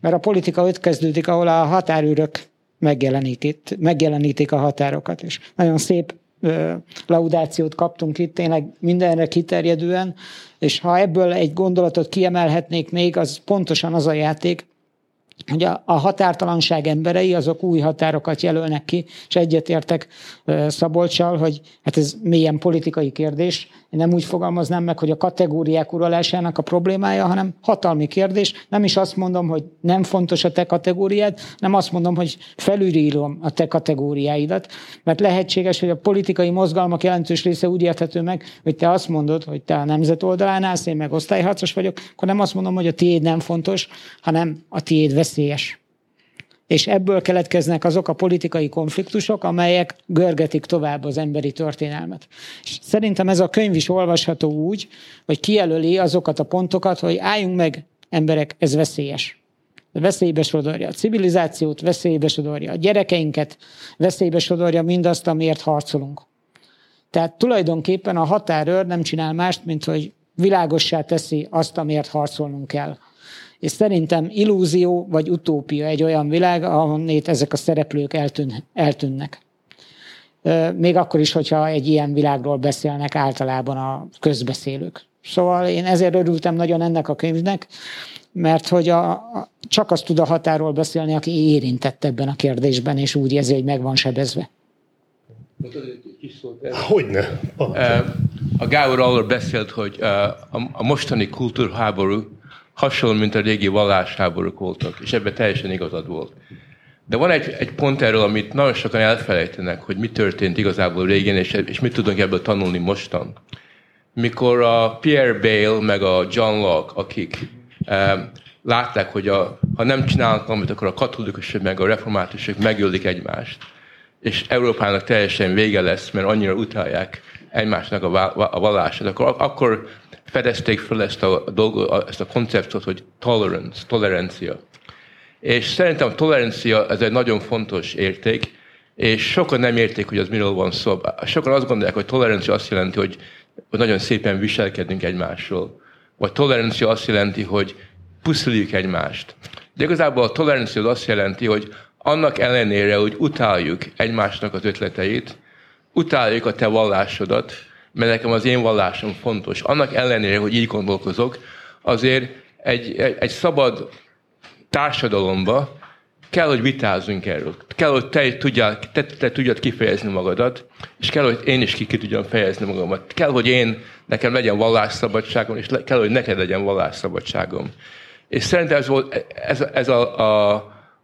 D: Mert a politika ott kezdődik, ahol a határőrök megjelenítik, megjelenítik a határokat. És nagyon szép laudációt kaptunk itt, tényleg mindenre kiterjedően, és ha ebből egy gondolatot kiemelhetnék még, az pontosan az a játék, hogy a, a határtalanság emberei azok új határokat jelölnek ki, és egyetértek Szabolcsal, hogy hát ez milyen politikai kérdés. Én nem úgy fogalmaznám meg, hogy a kategóriák uralásának a problémája, hanem hatalmi kérdés. Nem is azt mondom, hogy nem fontos a te kategóriád, nem azt mondom, hogy felülírom a te kategóriáidat, mert lehetséges, hogy a politikai mozgalmak jelentős része úgy érthető meg, hogy te azt mondod, hogy te a nemzet oldalán állsz, én meg osztályharcos vagyok, akkor nem azt mondom, hogy a tiéd nem fontos, hanem a tiéd veszélyes és ebből keletkeznek azok a politikai konfliktusok, amelyek görgetik tovább az emberi történelmet. És szerintem ez a könyv is olvasható úgy, hogy kijelöli azokat a pontokat, hogy álljunk meg, emberek, ez veszélyes. Veszélybe sodorja a civilizációt, veszélybe sodorja a gyerekeinket, veszélybe sodorja mindazt, amiért harcolunk. Tehát tulajdonképpen a határőr nem csinál mást, mint hogy világossá teszi azt, amiért harcolnunk kell és szerintem illúzió vagy utópia egy olyan világ, ahonnét ezek a szereplők eltűn, eltűnnek. Még akkor is, hogyha egy ilyen világról beszélnek általában a közbeszélők. Szóval én ezért örültem nagyon ennek a könyvnek, mert hogy a, a, csak azt tud a határól beszélni, aki érintett ebben a kérdésben, és úgy érzi, hogy meg van sebezve.
A: Hogyne.
C: A Gábor arról beszélt, hogy a mostani kultúrháború hasonló, mint a régi vallásháborúk voltak, és ebben teljesen igazad volt. De van egy, egy pont erről, amit nagyon sokan elfelejtenek, hogy mi történt igazából régen, és, és mit tudunk ebből tanulni mostan. Mikor a Pierre Bale meg a John Locke, akik e, látták, hogy a, ha nem csinálnak valamit, akkor a katolikusok meg a reformátusok megölik egymást, és Európának teljesen vége lesz, mert annyira utálják egymásnak a, a vallását, akkor, akkor fedezték fel ezt a, dolgot, ezt a konceptot, hogy tolerance, tolerancia. És szerintem a tolerancia ez egy nagyon fontos érték, és sokan nem érték, hogy az miről van szó. Sokan azt gondolják, hogy tolerancia azt jelenti, hogy, nagyon szépen viselkedünk egymásról. Vagy tolerancia azt jelenti, hogy pusziljuk egymást. De igazából a tolerancia az azt jelenti, hogy annak ellenére, hogy utáljuk egymásnak az ötleteit, utáljuk a te vallásodat, mert nekem az én vallásom fontos. Annak ellenére, hogy így gondolkozok, azért egy, egy, egy szabad társadalomba kell, hogy vitázzunk erről. Kell, hogy te, tudjál, te, te tudjad kifejezni magadat, és kell, hogy én is ki, ki tudjam fejezni magamat. Kell, hogy én, nekem legyen vallásszabadságom, és le, kell, hogy neked legyen vallásszabadságom. És szerintem ez, volt, ez, ez a, a,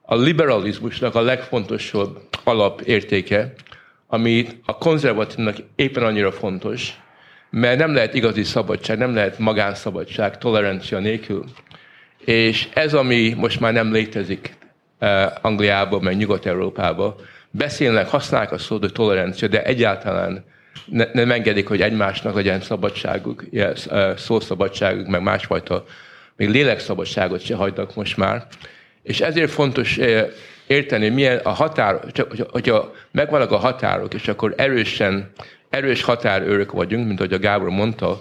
C: a liberalizmusnak a legfontosabb alapértéke, ami a konzervatívnak éppen annyira fontos, mert nem lehet igazi szabadság, nem lehet magánszabadság, tolerancia nélkül. És ez, ami most már nem létezik uh, Angliában, meg Nyugat-Európában, beszélnek, használják a szót, hogy tolerancia, de egyáltalán ne, nem engedik, hogy egymásnak legyen szabadságuk, uh, szószabadságuk, meg másfajta, még lélekszabadságot se hagynak most már. És ezért fontos uh, érteni, milyen a határ, csak, hogyha megvannak a határok, és akkor erősen, erős határőrök vagyunk, mint ahogy a Gábor mondta,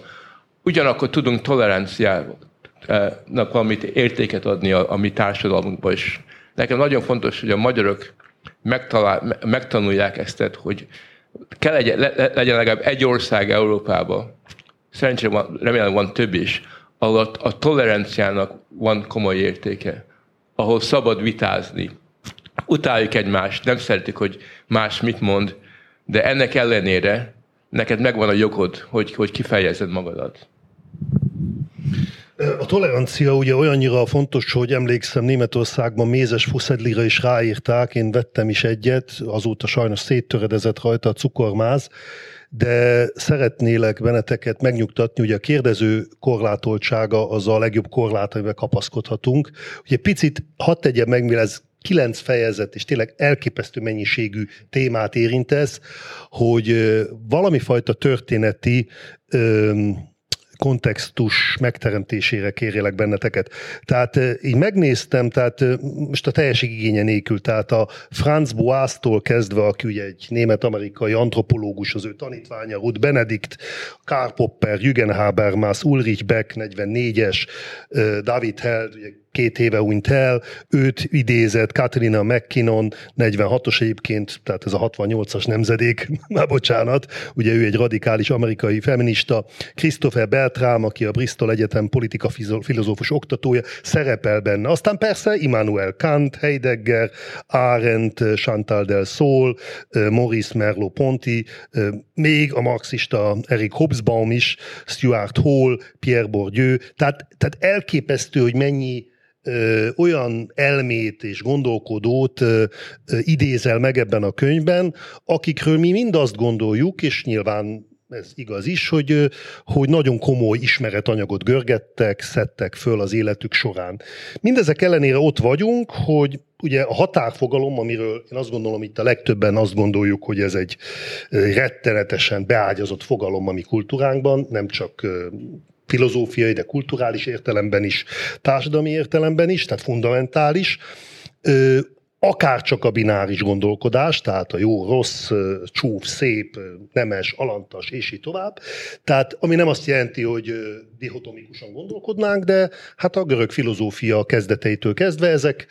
C: ugyanakkor tudunk toleranciának valamit értéket adni a, a mi társadalmunkba is. Nekem nagyon fontos, hogy a magyarok megtalál, megtanulják ezt, hogy kell legyen, le, legyen legalább egy ország Európában, szerencsére van, remélem van több is, ahol a, a toleranciának van komoly értéke, ahol szabad vitázni, utáljuk egymást, nem szeretik, hogy más mit mond, de ennek ellenére neked megvan a jogod, hogy, hogy kifejezed magadat.
A: A tolerancia ugye olyannyira fontos, hogy emlékszem Németországban mézes fuszedlira is ráírták, én vettem is egyet, azóta sajnos széttöredezett rajta a cukormáz, de szeretnélek benneteket megnyugtatni, hogy a kérdező korlátoltsága az a legjobb korlát, amivel kapaszkodhatunk. Ugye picit hadd tegyem meg, mivel ez kilenc fejezet, és tényleg elképesztő mennyiségű témát érintesz, hogy valami fajta történeti kontextus megteremtésére kérjelek benneteket. Tehát így megnéztem, tehát most a teljesség igénye nélkül, tehát a Franz Boas-tól kezdve, aki ugye egy német-amerikai antropológus, az ő tanítványa, Ruth Benedikt, Karl Popper, Jürgen Habermas, Ulrich Beck, 44-es, David Held, ugye két éve hunyt el, őt idézett Katrina McKinnon, 46-os egyébként, tehát ez a 68-as nemzedék, már bocsánat, ugye ő egy radikális amerikai feminista, Christopher Beltram, aki a Bristol Egyetem politika filozófus oktatója, szerepel benne. Aztán persze Immanuel Kant, Heidegger, Arendt, Chantal del Sol, Maurice Merleau-Ponty, még a marxista Eric Hobsbawm is, Stuart Hall, Pierre Bourdieu, tehát, tehát elképesztő, hogy mennyi olyan elmét és gondolkodót ö, ö, idézel meg ebben a könyvben, akikről mi mind azt gondoljuk, és nyilván ez igaz is, hogy, hogy nagyon komoly ismeretanyagot görgettek, szedtek föl az életük során. Mindezek ellenére ott vagyunk, hogy ugye a határfogalom, amiről én azt gondolom, itt a legtöbben azt gondoljuk, hogy ez egy rettenetesen beágyazott fogalom a mi kultúránkban, nem csak filozófiai, de kulturális értelemben is, társadalmi értelemben is, tehát fundamentális, akár csak a bináris gondolkodás, tehát a jó, rossz, csúf, szép, nemes, alantas, és így tovább. Tehát ami nem azt jelenti, hogy dihotomikusan gondolkodnánk, de hát a görög filozófia kezdeteitől kezdve ezek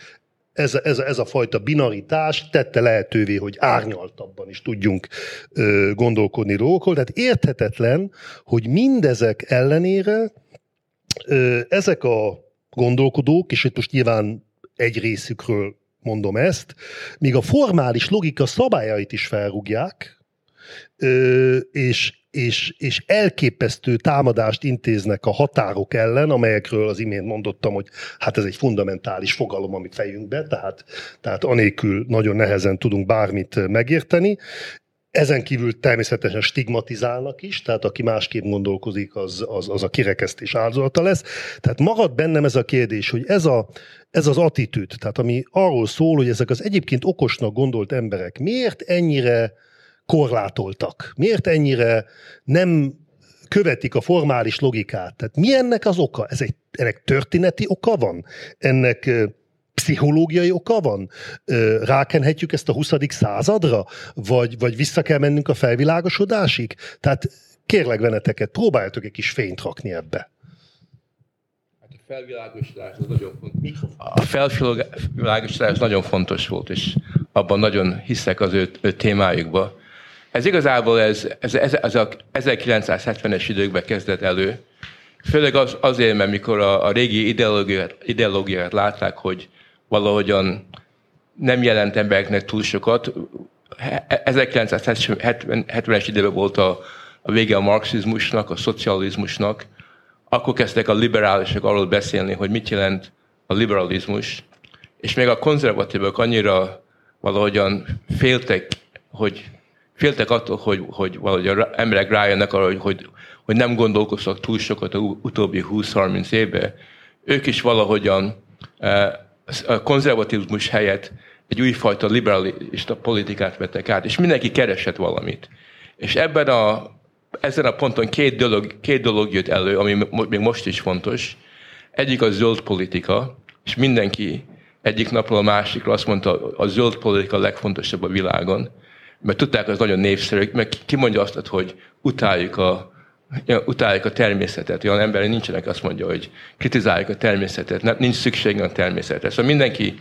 A: ez, ez, ez a fajta binaritás tette lehetővé, hogy árnyaltabban is tudjunk ö, gondolkodni dolgokról. Tehát érthetetlen, hogy mindezek ellenére ö, ezek a gondolkodók, és itt most nyilván egy részükről mondom ezt, míg a formális logika szabályait is felrúgják, ö, és és, és elképesztő támadást intéznek a határok ellen, amelyekről az imént mondottam, hogy hát ez egy fundamentális fogalom, amit fejünkbe, tehát, tehát anélkül nagyon nehezen tudunk bármit megérteni, ezen kívül természetesen stigmatizálnak is, tehát aki másképp gondolkozik, az, az, az a kirekesztés áldozata lesz. Tehát marad bennem ez a kérdés, hogy ez, a, ez az attitűd, tehát ami arról szól, hogy ezek az egyébként okosnak gondolt emberek miért ennyire korlátoltak? Miért ennyire nem követik a formális logikát? Tehát mi ennek az oka? Ez egy, ennek történeti oka van? Ennek pszichológiai oka van? Rákenhetjük ezt a 20. századra? Vagy, vagy vissza kell mennünk a felvilágosodásig? Tehát kérlek benneteket, próbáljatok egy kis fényt rakni ebbe.
C: Hát a felvilágosodás az nagyon fontos. A felvilágosodás nagyon fontos volt, és abban nagyon hiszek az ő, ő témájukba. Ez igazából ez, ez, ez, ez a 1970-es időkben kezdett elő, főleg az, azért, mert mikor a, a régi ideológiát, ideológiát látták, hogy valahogyan nem jelent embereknek túl sokat. 1970-es időben volt a, a vége a marxizmusnak, a szocializmusnak, akkor kezdtek a liberálisok arról beszélni, hogy mit jelent a liberalizmus, és még a konzervatívok annyira valahogyan féltek, hogy féltek attól, hogy, hogy valahogy az emberek rájönnek arra, hogy, hogy, hogy nem gondolkoztak túl sokat a utóbbi 20-30 évben. Ők is valahogyan eh, a konzervatizmus helyett egy újfajta liberalista politikát vettek át, és mindenki keresett valamit. És ebben a, ezen a ponton két dolog, két dolog jött elő, ami még most is fontos. Egyik a zöld politika, és mindenki egyik napról a másikra azt mondta, a zöld politika a legfontosabb a világon mert tudták, az nagyon népszerű, meg ki mondja azt, hogy utáljuk a, utáljuk a természetet. Olyan emberek nincsenek, azt mondja, hogy kritizáljuk a természetet, nincs szükség a természetre. Szóval mindenki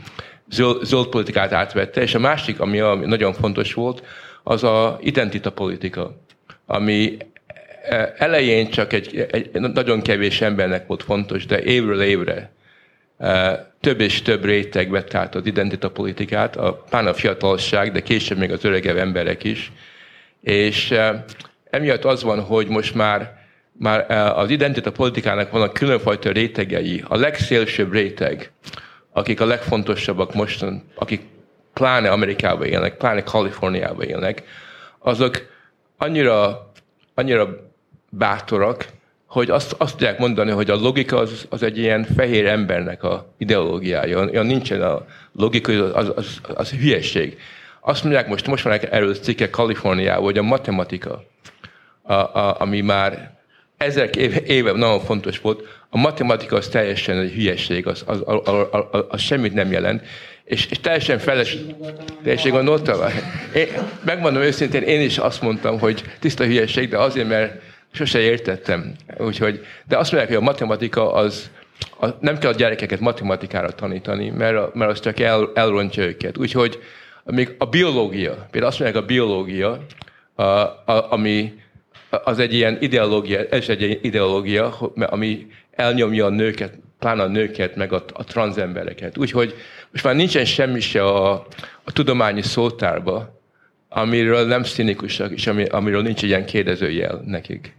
C: zöld, zöld politikát átvette, és a másik, ami, ami nagyon fontos volt, az a identita politika, ami e, elején csak egy, egy nagyon kevés embernek volt fontos, de évről évre több és több réteg vett át az identitapolitikát, a, pán a fiatalság, de később még az öregebb emberek is. És emiatt az van, hogy most már, már az identitapolitikának vannak különfajta rétegei. A legszélsőbb réteg, akik a legfontosabbak mostan, akik pláne Amerikában élnek, pláne Kaliforniában élnek, azok annyira, annyira bátorak, hogy azt, azt tudják mondani, hogy a logika az, az egy ilyen fehér embernek a ideológiája. Olyan nincsen a logika, az, az, az hülyeség. Azt mondják most, most van erről cikke Kaliforniában, hogy a matematika, a, a, ami már ezek éve, éve nagyon fontos volt, a matematika az teljesen egy hülyeség, az, az, az, az, az, az semmit nem jelent, és, és teljesen feles... Teljesen gondoltam? Én, megmondom őszintén, én is azt mondtam, hogy tiszta hülyeség, de azért, mert sose értettem. Úgyhogy, de azt mondják, hogy a matematika az, a, nem kell a gyerekeket matematikára tanítani, mert, mert az csak el, elrontja őket. Úgyhogy még a biológia, például azt mondják, a biológia, a, a, ami az egy ilyen ideológia, ez egy ideológia, ami elnyomja a nőket, pláne a nőket, meg a, a transzembereket. Úgyhogy most már nincsen semmi se a, a tudományi szótárba, amiről nem színikusak, és ami, amiről nincs egy ilyen kérdezőjel nekik.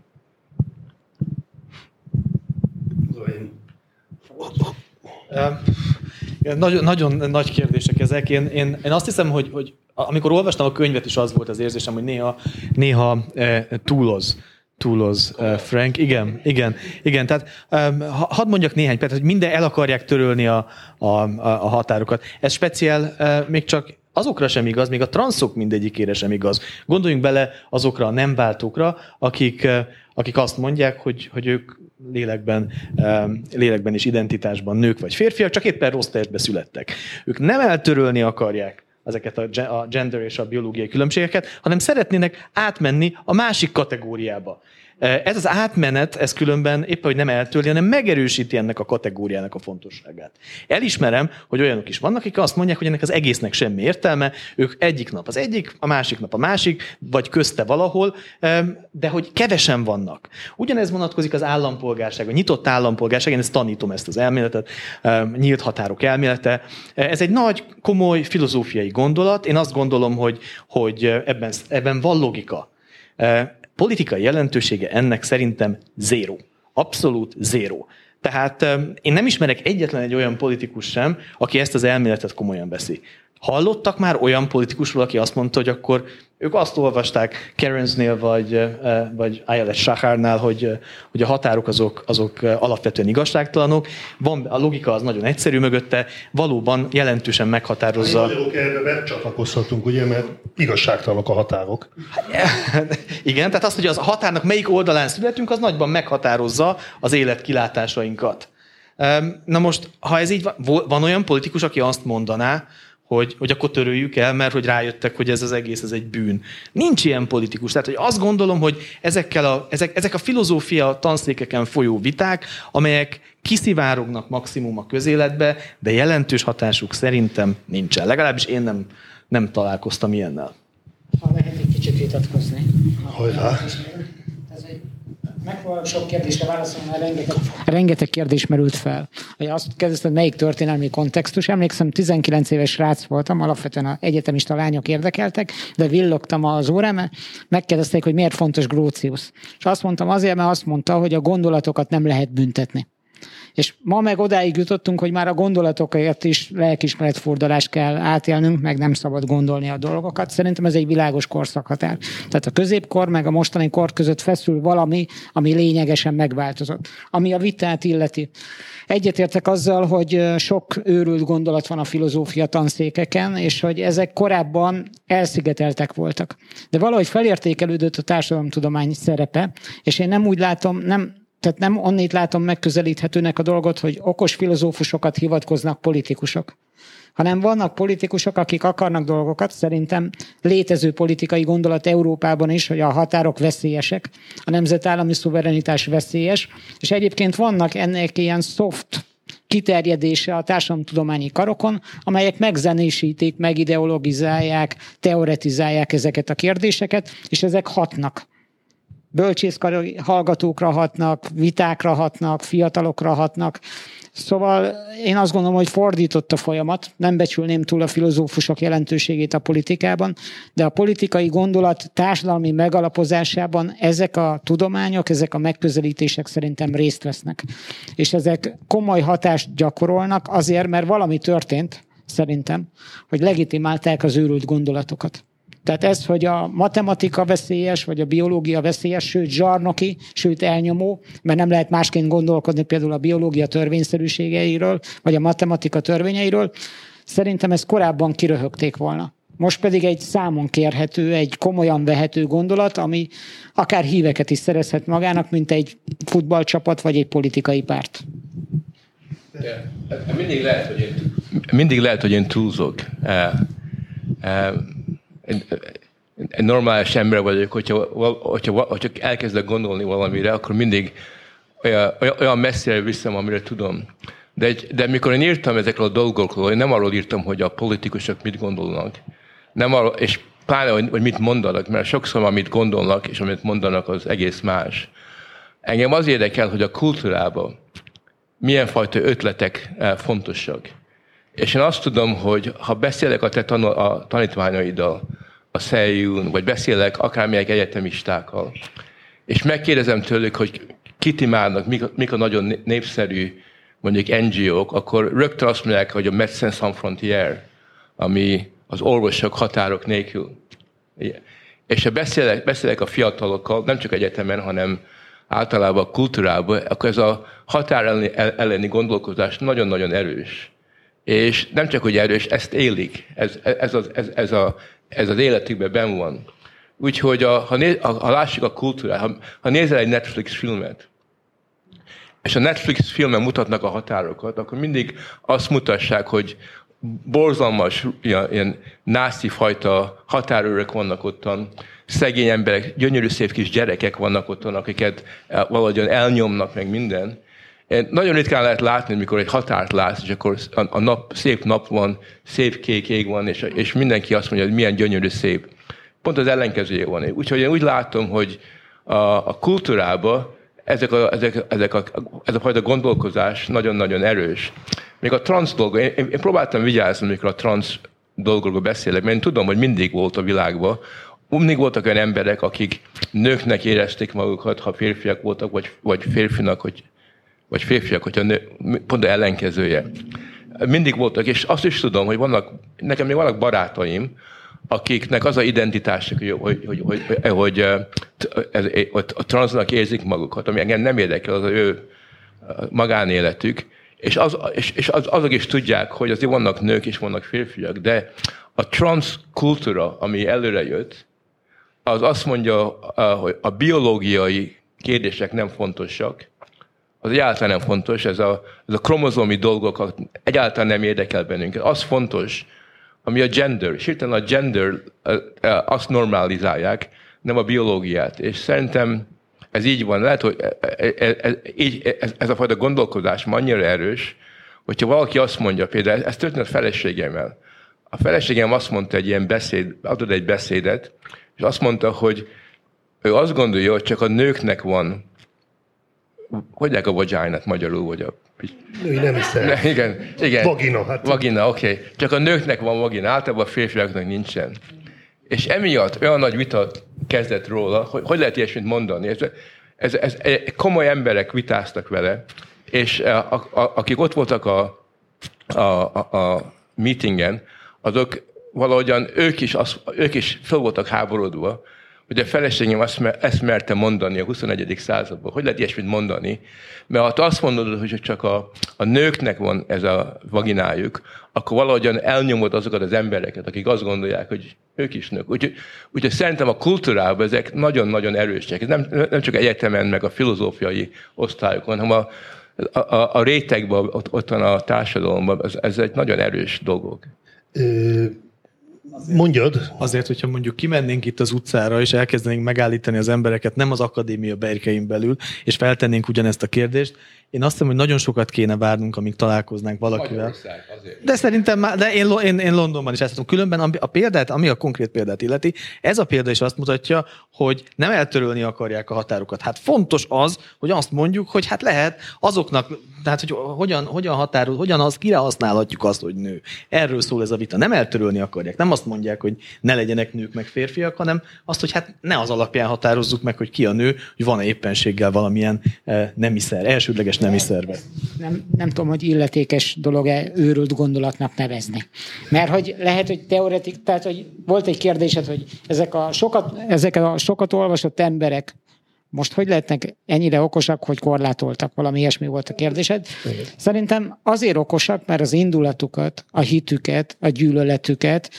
B: Nagyon, nagyon nagy kérdések ezek. Én, én, én azt hiszem, hogy, hogy amikor olvastam a könyvet is az volt az érzésem, hogy néha, néha e, túloz túloz Frank. Igen, igen, igen. Tehát um, hadd mondjak néhány percet, hogy minden el akarják törölni a, a, a határokat. Ez speciál még csak azokra sem igaz, még a transzok mindegyikére sem igaz. Gondoljunk bele azokra a nem váltókra, akik, akik azt mondják, hogy, hogy ők lélekben, lélekben és identitásban nők vagy férfiak, csak éppen rossz testbe születtek. Ők nem eltörölni akarják ezeket a gender és a biológiai különbségeket, hanem szeretnének átmenni a másik kategóriába. Ez az átmenet, ez különben éppen, hogy nem eltörli, hanem megerősíti ennek a kategóriának a fontosságát. Elismerem, hogy olyanok is vannak, akik azt mondják, hogy ennek az egésznek semmi értelme, ők egyik nap az egyik, a másik nap a másik, vagy közte valahol, de hogy kevesen vannak. Ugyanez vonatkozik az állampolgárság, a nyitott állampolgárság, én ezt tanítom ezt az elméletet, nyílt határok elmélete. Ez egy nagy, komoly filozófiai gondolat. Én azt gondolom, hogy, hogy ebben, ebben van logika politikai jelentősége ennek szerintem zéró. Abszolút zéró. Tehát én nem ismerek egyetlen egy olyan politikus sem, aki ezt az elméletet komolyan veszi. Hallottak már olyan politikusról, aki azt mondta, hogy akkor ők azt olvasták Kerensnél vagy, vagy Ayelet Shacharnál, hogy, hogy a határok azok, azok alapvetően igazságtalanok. Van, a logika az nagyon egyszerű mögötte, valóban jelentősen meghatározza. A
A: magyarok erre csatlakozhatunk, ugye, mert igazságtalanok a határok.
B: Igen, tehát az, hogy az határnak melyik oldalán születünk, az nagyban meghatározza az élet kilátásainkat. Na most, ha ez így van, van olyan politikus, aki azt mondaná, hogy, hogy akkor töröljük el, mert hogy rájöttek, hogy ez az egész ez egy bűn. Nincs ilyen politikus. Tehát, hogy azt gondolom, hogy ezekkel a, ezek, ezek a filozófia tanszékeken folyó viták, amelyek kiszivárognak maximum a közéletbe, de jelentős hatásuk szerintem nincsen. Legalábbis én nem, nem találkoztam ilyennel.
D: Ha lehet egy kicsit vitatkozni.
A: Hajrá!
D: Sok kérdésre válaszolni, mert rengeteg, rengeteg kérdés merült fel. Hogy azt kérdezted, melyik történelmi kontextus. Emlékszem, 19 éves rác voltam, alapvetően a egyetemista lányok érdekeltek, de villogtam az órám, megkérdezték, hogy miért fontos Grócius. És azt mondtam azért, mert azt mondta, hogy a gondolatokat nem lehet büntetni. És ma meg odáig jutottunk, hogy már a gondolatokért is lelkismeretfordulást kell átélnünk, meg nem szabad gondolni a dolgokat. Szerintem ez egy világos korszakhatár. Tehát a középkor meg a mostani kor között feszül valami, ami lényegesen megváltozott. Ami a vitát illeti. Egyetértek azzal, hogy sok őrült gondolat van a filozófia tanszékeken, és hogy ezek korábban elszigeteltek voltak. De valahogy felértékelődött a társadalomtudomány szerepe, és én nem úgy látom, nem, tehát nem onnét látom megközelíthetőnek a dolgot, hogy okos filozófusokat hivatkoznak politikusok. Hanem vannak politikusok, akik akarnak dolgokat, szerintem létező politikai gondolat Európában is, hogy a határok veszélyesek, a nemzetállami szuverenitás veszélyes, és egyébként vannak ennek ilyen soft kiterjedése a társadalomtudományi karokon, amelyek megzenésítik, megideologizálják, teoretizálják ezeket a kérdéseket, és ezek hatnak bölcsészkari hallgatókra hatnak, vitákra hatnak, fiatalokra hatnak. Szóval én azt gondolom, hogy fordított a folyamat, nem becsülném túl a filozófusok jelentőségét a politikában, de a politikai gondolat társadalmi megalapozásában ezek a tudományok, ezek a megközelítések szerintem részt vesznek. És ezek komoly hatást gyakorolnak azért, mert valami történt, szerintem, hogy legitimálták az őrült gondolatokat. Tehát ez, hogy a matematika veszélyes, vagy a biológia veszélyes, sőt zsarnoki, sőt elnyomó, mert nem lehet másként gondolkodni például a biológia törvényszerűségeiről, vagy a matematika törvényeiről, szerintem ezt korábban kiröhögték volna. Most pedig egy számon kérhető, egy komolyan vehető gondolat, ami akár híveket is szerezhet magának, mint egy futballcsapat vagy egy politikai párt.
C: Mindig lehet, hogy én, mindig lehet, hogy én túlzok. Egy normális ember vagyok, hogyha, hogyha, hogyha elkezdek gondolni valamire, akkor mindig olyan, olyan messzire viszem, amire tudom. De, de mikor én írtam ezekről a dolgokról, én nem arról írtam, hogy a politikusok mit gondolnak. Nem arról, és pláne, hogy, hogy mit mondanak, mert sokszor amit gondolnak, és amit mondanak, az egész más. Engem az érdekel, hogy a kultúrában milyen fajta ötletek eh, fontosak. És én azt tudom, hogy ha beszélek a te tanul, a tanítványaiddal, a szeljún, vagy beszélek akármilyen egyetemistákkal, és megkérdezem tőlük, hogy kit imádnak, mik, mik a nagyon népszerű mondjuk NGO-k, akkor rögtön azt mondják, hogy a Médecins Sans Frontières, ami az orvosok határok nélkül. És ha beszélek, beszélek a fiatalokkal, nem csak egyetemen, hanem általában a kultúrában, akkor ez a határ elleni gondolkozás nagyon-nagyon erős. És nem csak, hogy erős, ezt élik. Ez, ez, az, ez, ez, a, ez az életükben ben van. Úgyhogy a, ha, néz, ha, ha lássuk a kultúrát, ha, ha nézel egy Netflix filmet, és a Netflix filmen mutatnak a határokat, akkor mindig azt mutassák, hogy borzalmas, ilyen, ilyen nászi fajta határőrök vannak ottan, szegény emberek, gyönyörű szép kis gyerekek vannak ottan, akiket valahogyan elnyomnak meg minden. Nagyon ritkán lehet látni, mikor egy határt látsz, és akkor a, nap, szép nap van, szép kék ég van, és, és mindenki azt mondja, hogy milyen gyönyörű szép. Pont az ellenkezője van. Úgyhogy én úgy látom, hogy a, a kultúrában ezek a, ezek, ezek a, ez a fajta gondolkozás nagyon-nagyon erős. Még a transz dolgok, én, én, próbáltam vigyázni, amikor a transz dolgokról beszélek, mert én tudom, hogy mindig volt a világban, mindig voltak olyan emberek, akik nőknek érezték magukat, ha férfiak voltak, vagy, vagy férfinak, hogy, vagy férfiak, hogyha nő, pont a ellenkezője. Mindig voltak, és azt is tudom, hogy vannak, nekem még vannak barátaim, akiknek az a identitásuk, hogy, hogy, hogy, hogy, hogy ez, a transznak érzik magukat, ami engem nem érdekel, az az ő magánéletük, és, az, és, és az, azok is tudják, hogy azért vannak nők és vannak férfiak, de a transz kultúra, ami előre jött, az azt mondja, hogy a biológiai kérdések nem fontosak, az egyáltalán nem fontos, ez a, ez a kromozomi dolgok egyáltalán nem érdekel bennünket. Az fontos, ami a gender. És hirtelen a gender azt normalizálják, nem a biológiát. És szerintem ez így van. Lehet, hogy ez, így, ez, ez a fajta gondolkodás ma annyira erős, hogyha valaki azt mondja, például ez történt a feleségemmel. A feleségem azt mondta egy ilyen beszéd, adott egy beszédet, és azt mondta, hogy ő azt gondolja, hogy csak a nőknek van, hogy a vagina magyarul, vagy a
A: Női nem is
C: Ne, igen, igen.
A: Vagina. Hát.
C: Vagina, oké. Okay. Csak a nőknek van vagina, általában a férfiaknak nincsen. És emiatt olyan nagy vita kezdett róla, hogy hogy lehet ilyesmit mondani. Ez, ez, ez, ez, komoly emberek vitáztak vele, és a, a, a, akik ott voltak a, a, a, a meetingen, azok valahogyan ők is, az, ők is fel voltak háborodva, hogy a feleségem azt, ezt merte mondani a 21. században. Hogy lehet ilyesmit mondani? Mert ha azt mondod, hogy csak a, a nőknek van ez a vaginájuk, akkor valahogyan elnyomod azokat az embereket, akik azt gondolják, hogy ők is nők. Úgyhogy, úgyhogy szerintem a kultúrában ezek nagyon-nagyon erősek. Ez nem, nem csak egyetemen, meg a filozófiai osztályokon, hanem a, a, a, rétegben, ott, ott van a társadalomban, ez, ez egy nagyon erős dolgok.
A: Azért, Mondjad.
B: Azért, hogyha mondjuk kimennénk itt az utcára, és elkezdenénk megállítani az embereket nem az akadémia berkein belül, és feltennénk ugyanezt a kérdést, én azt hiszem, hogy nagyon sokat kéne várnunk, amíg találkoznánk valakivel. De szerintem már, de én, én, én Londonban is ezt tudom. Különben a példát, ami a konkrét példát illeti, ez a példa is azt mutatja, hogy nem eltörölni akarják a határokat. Hát fontos az, hogy azt mondjuk, hogy hát lehet azoknak, tehát hogy hogyan, hogyan határoz, hogyan az, kire használhatjuk azt, hogy nő. Erről szól ez a vita. Nem eltörölni akarják. Nem azt mondják, hogy ne legyenek nők meg férfiak, hanem azt, hogy hát ne az alapján határozzuk meg, hogy ki a nő, hogy van-e éppenséggel valamilyen eh, nemiszer, elsődleges nemi szerve.
D: Nem, nem tudom, hogy illetékes dolog-e őrült gondolatnak nevezni. Mert hogy lehet, hogy teoretik, tehát hogy volt egy kérdésed, hogy ezek a sokat, ezek a sokat olvasott emberek most hogy lehetnek ennyire okosak, hogy korlátoltak? Valami ilyesmi volt a kérdésed. Igen. Szerintem azért okosak, mert az indulatukat, a hitüket, a gyűlöletüket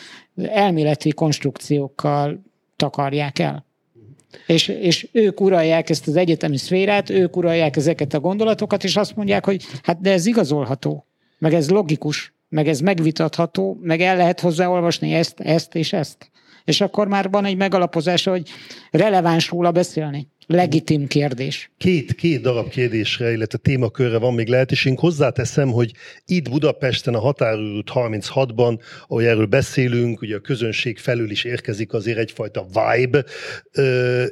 D: elméleti konstrukciókkal takarják el. És, és ők uralják ezt az egyetemi szférát, ők uralják ezeket a gondolatokat, és azt mondják, hogy hát de ez igazolható, meg ez logikus, meg ez megvitatható, meg el lehet hozzáolvasni ezt, ezt és ezt. És akkor már van egy megalapozása, hogy releváns róla beszélni legitim kérdés.
A: Két, két darab kérdésre, illetve témakörre van még lehetőségünk. Hozzáteszem, hogy itt Budapesten a határőrút 36-ban, ahogy erről beszélünk, ugye a közönség felül is érkezik azért egyfajta vibe.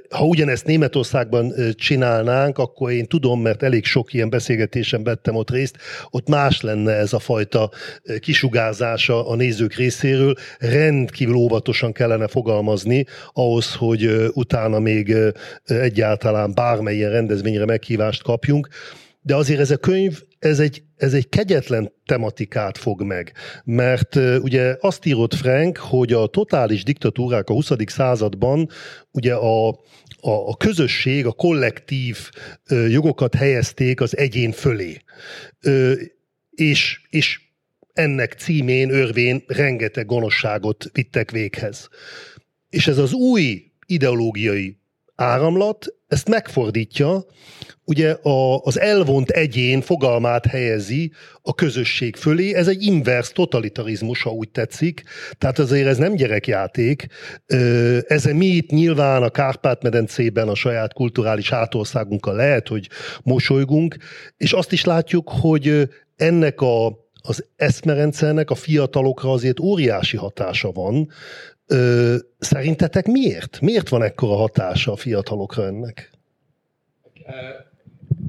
A: Ha ugyanezt Németországban csinálnánk, akkor én tudom, mert elég sok ilyen beszélgetésen vettem ott részt, ott más lenne ez a fajta kisugárzása a nézők részéről. Rendkívül óvatosan kellene fogalmazni ahhoz, hogy utána még egy egyáltalán bármilyen rendezvényre meghívást kapjunk, de azért ez a könyv, ez egy, ez egy kegyetlen tematikát fog meg, mert ugye azt írott Frank, hogy a totális diktatúrák a 20. században ugye a, a, a közösség, a kollektív jogokat helyezték az egyén fölé. Uh, és, és ennek címén, örvén rengeteg gonoszságot vittek véghez. És ez az új ideológiai áramlat ezt megfordítja, ugye a, az elvont egyén fogalmát helyezi a közösség fölé, ez egy inverse totalitarizmus, ha úgy tetszik, tehát azért ez nem gyerekjáték, ez mi itt nyilván a Kárpát-medencében a saját kulturális hátországunkkal lehet, hogy mosolygunk, és azt is látjuk, hogy ennek a az eszmerendszernek a fiatalokra azért óriási hatása van, Ö, szerintetek miért? Miért van ekkora hatása a fiatalokra ennek?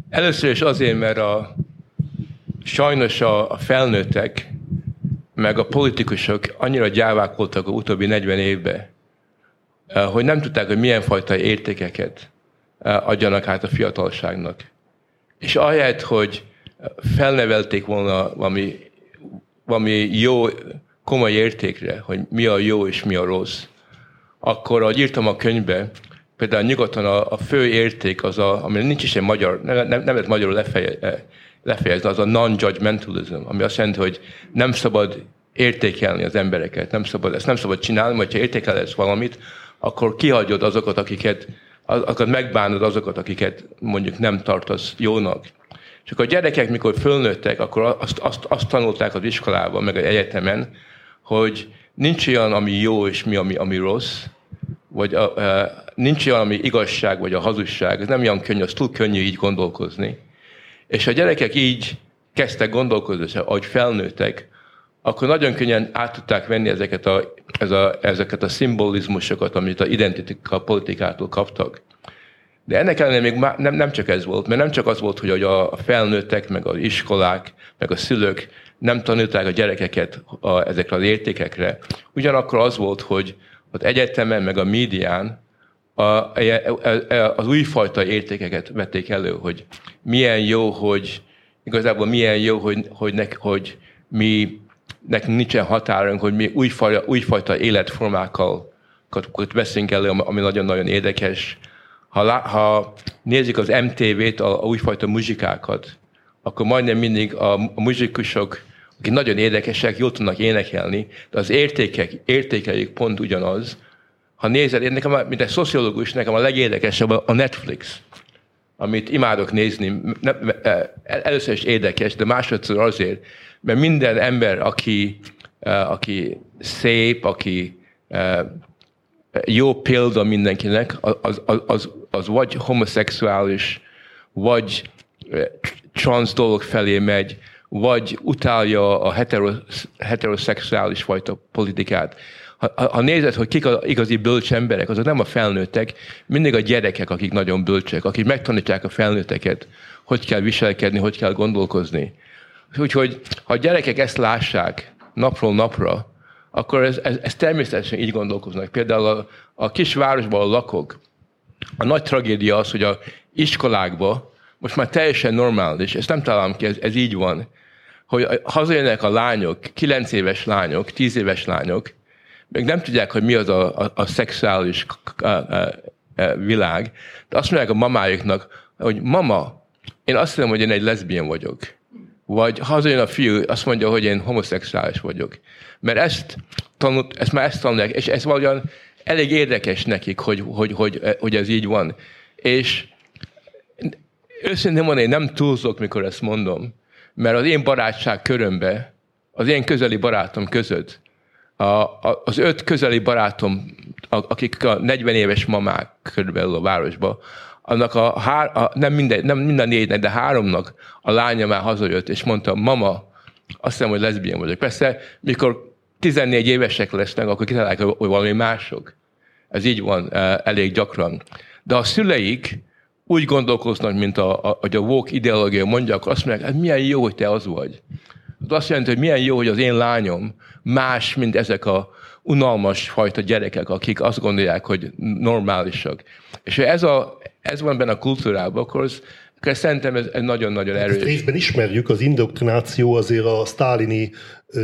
C: Először is azért, mert a, sajnos a, a felnőttek, meg a politikusok annyira gyávák voltak a utóbbi 40 évben, hogy nem tudták, hogy milyen fajta értékeket adjanak át a fiatalságnak. És ahelyett, hogy felnevelték volna valami, valami jó komoly értékre, hogy mi a jó és mi a rossz, akkor, ahogy írtam a könyvbe, például nyugaton a, a fő érték az, a, ami nincs is egy magyar, nem, nem, lehet magyarul lefeje, eh, lefejezni, az a non-judgmentalism, ami azt jelenti, hogy nem szabad értékelni az embereket, nem szabad, ezt nem szabad csinálni, hogyha értékelsz valamit, akkor kihagyod azokat, akiket, azokat megbánod azokat, akiket mondjuk nem tartasz jónak. És akkor a gyerekek, mikor fölnőttek, akkor azt, azt, azt tanulták az iskolában, meg az egyetemen, hogy nincs olyan, ami jó és mi, ami, ami rossz, vagy a, a, nincs olyan, ami igazság, vagy a hazugság. Ez nem olyan könnyű, az túl könnyű így gondolkozni. És a gyerekek így kezdtek gondolkozni, ahogy felnőttek, akkor nagyon könnyen át tudták venni ezeket a, ez a, ezeket a szimbolizmusokat, amit a identitika politikától kaptak. De ennek ellenére még nem, nem csak ez volt, mert nem csak az volt, hogy a felnőttek, meg az iskolák, meg a szülők nem tanulták a gyerekeket a, ezekre az értékekre. Ugyanakkor az volt, hogy az egyetemen, meg a médián a, a, a, az újfajta értékeket vették elő, hogy milyen jó, hogy igazából milyen jó, hogy, hogy, nek, hogy mi nekünk nincsen határunk, hogy mi újfajta, újfajta életformákkal veszünk elő, ami nagyon-nagyon érdekes. Ha, ha nézik az MTV-t, a, a újfajta muzsikákat, akkor majdnem mindig a, a muzsikusok, akik nagyon érdekesek, jól tudnak énekelni, de az értékek, értékeik pont ugyanaz. Ha nézed, én nekem, mint egy szociológus, nekem a legérdekesebb a Netflix, amit imádok nézni. E, először is érdekes, de másodszor azért, mert minden ember, aki, e, aki szép, aki e, jó példa mindenkinek, az, az, az, az vagy homoszexuális, vagy trans dolog felé megy, vagy utálja a heteroszexuális fajta politikát. Ha, ha nézed, hogy kik az igazi bölcs emberek, azok nem a felnőttek, mindig a gyerekek, akik nagyon bölcsek, akik megtanítják a felnőtteket, hogy kell viselkedni, hogy kell gondolkozni. Úgyhogy, ha a gyerekek ezt lássák napról napra, akkor ez, ez, ez természetesen így gondolkoznak. Például a, a kis városban lakok. A nagy tragédia az, hogy a iskolákban most már teljesen normális, ezt nem találom ki, ez, ez így van, hogy hazajönnek a lányok, kilenc éves lányok, tíz éves lányok, még nem tudják, hogy mi az a, a, a szexuális a, a, a világ, de azt mondják a mamáiknak, hogy mama, én azt hiszem, hogy én egy leszbián vagyok. Vagy hazajön a fiú, azt mondja, hogy én homoszexuális vagyok. Mert ezt, tanult, ezt már ezt tanulják, és ez valahogyan elég érdekes nekik, hogy, hogy, hogy, hogy ez így van. És őszintén mondani, én nem túlzok, mikor ezt mondom, mert az én barátság körömbe, az én közeli barátom között, a, a, az öt közeli barátom, akik a 40 éves mamák körülbelül a városba, annak a, hár, a nem, minden, nem minden négynek, de háromnak a lánya már hazajött, és mondta, mama, azt hiszem, hogy leszbián vagyok. Persze, mikor 14 évesek lesznek, akkor kitalálják, hogy valami mások. Ez így van e, elég gyakran. De a szüleik úgy gondolkoznak, mint a, a, a woke ideológia mondja, akkor azt mondják, hát milyen jó, hogy te az vagy. Az azt jelenti, hogy milyen jó, hogy az én lányom más, mint ezek a unalmas fajta gyerekek, akik azt gondolják, hogy normálisak. És ez, a, ez van benne a kultúrában, akkor az, Szerintem ez, ez nagyon-nagyon erős. Ezt
A: részben ismerjük, az indoktrináció azért a sztálini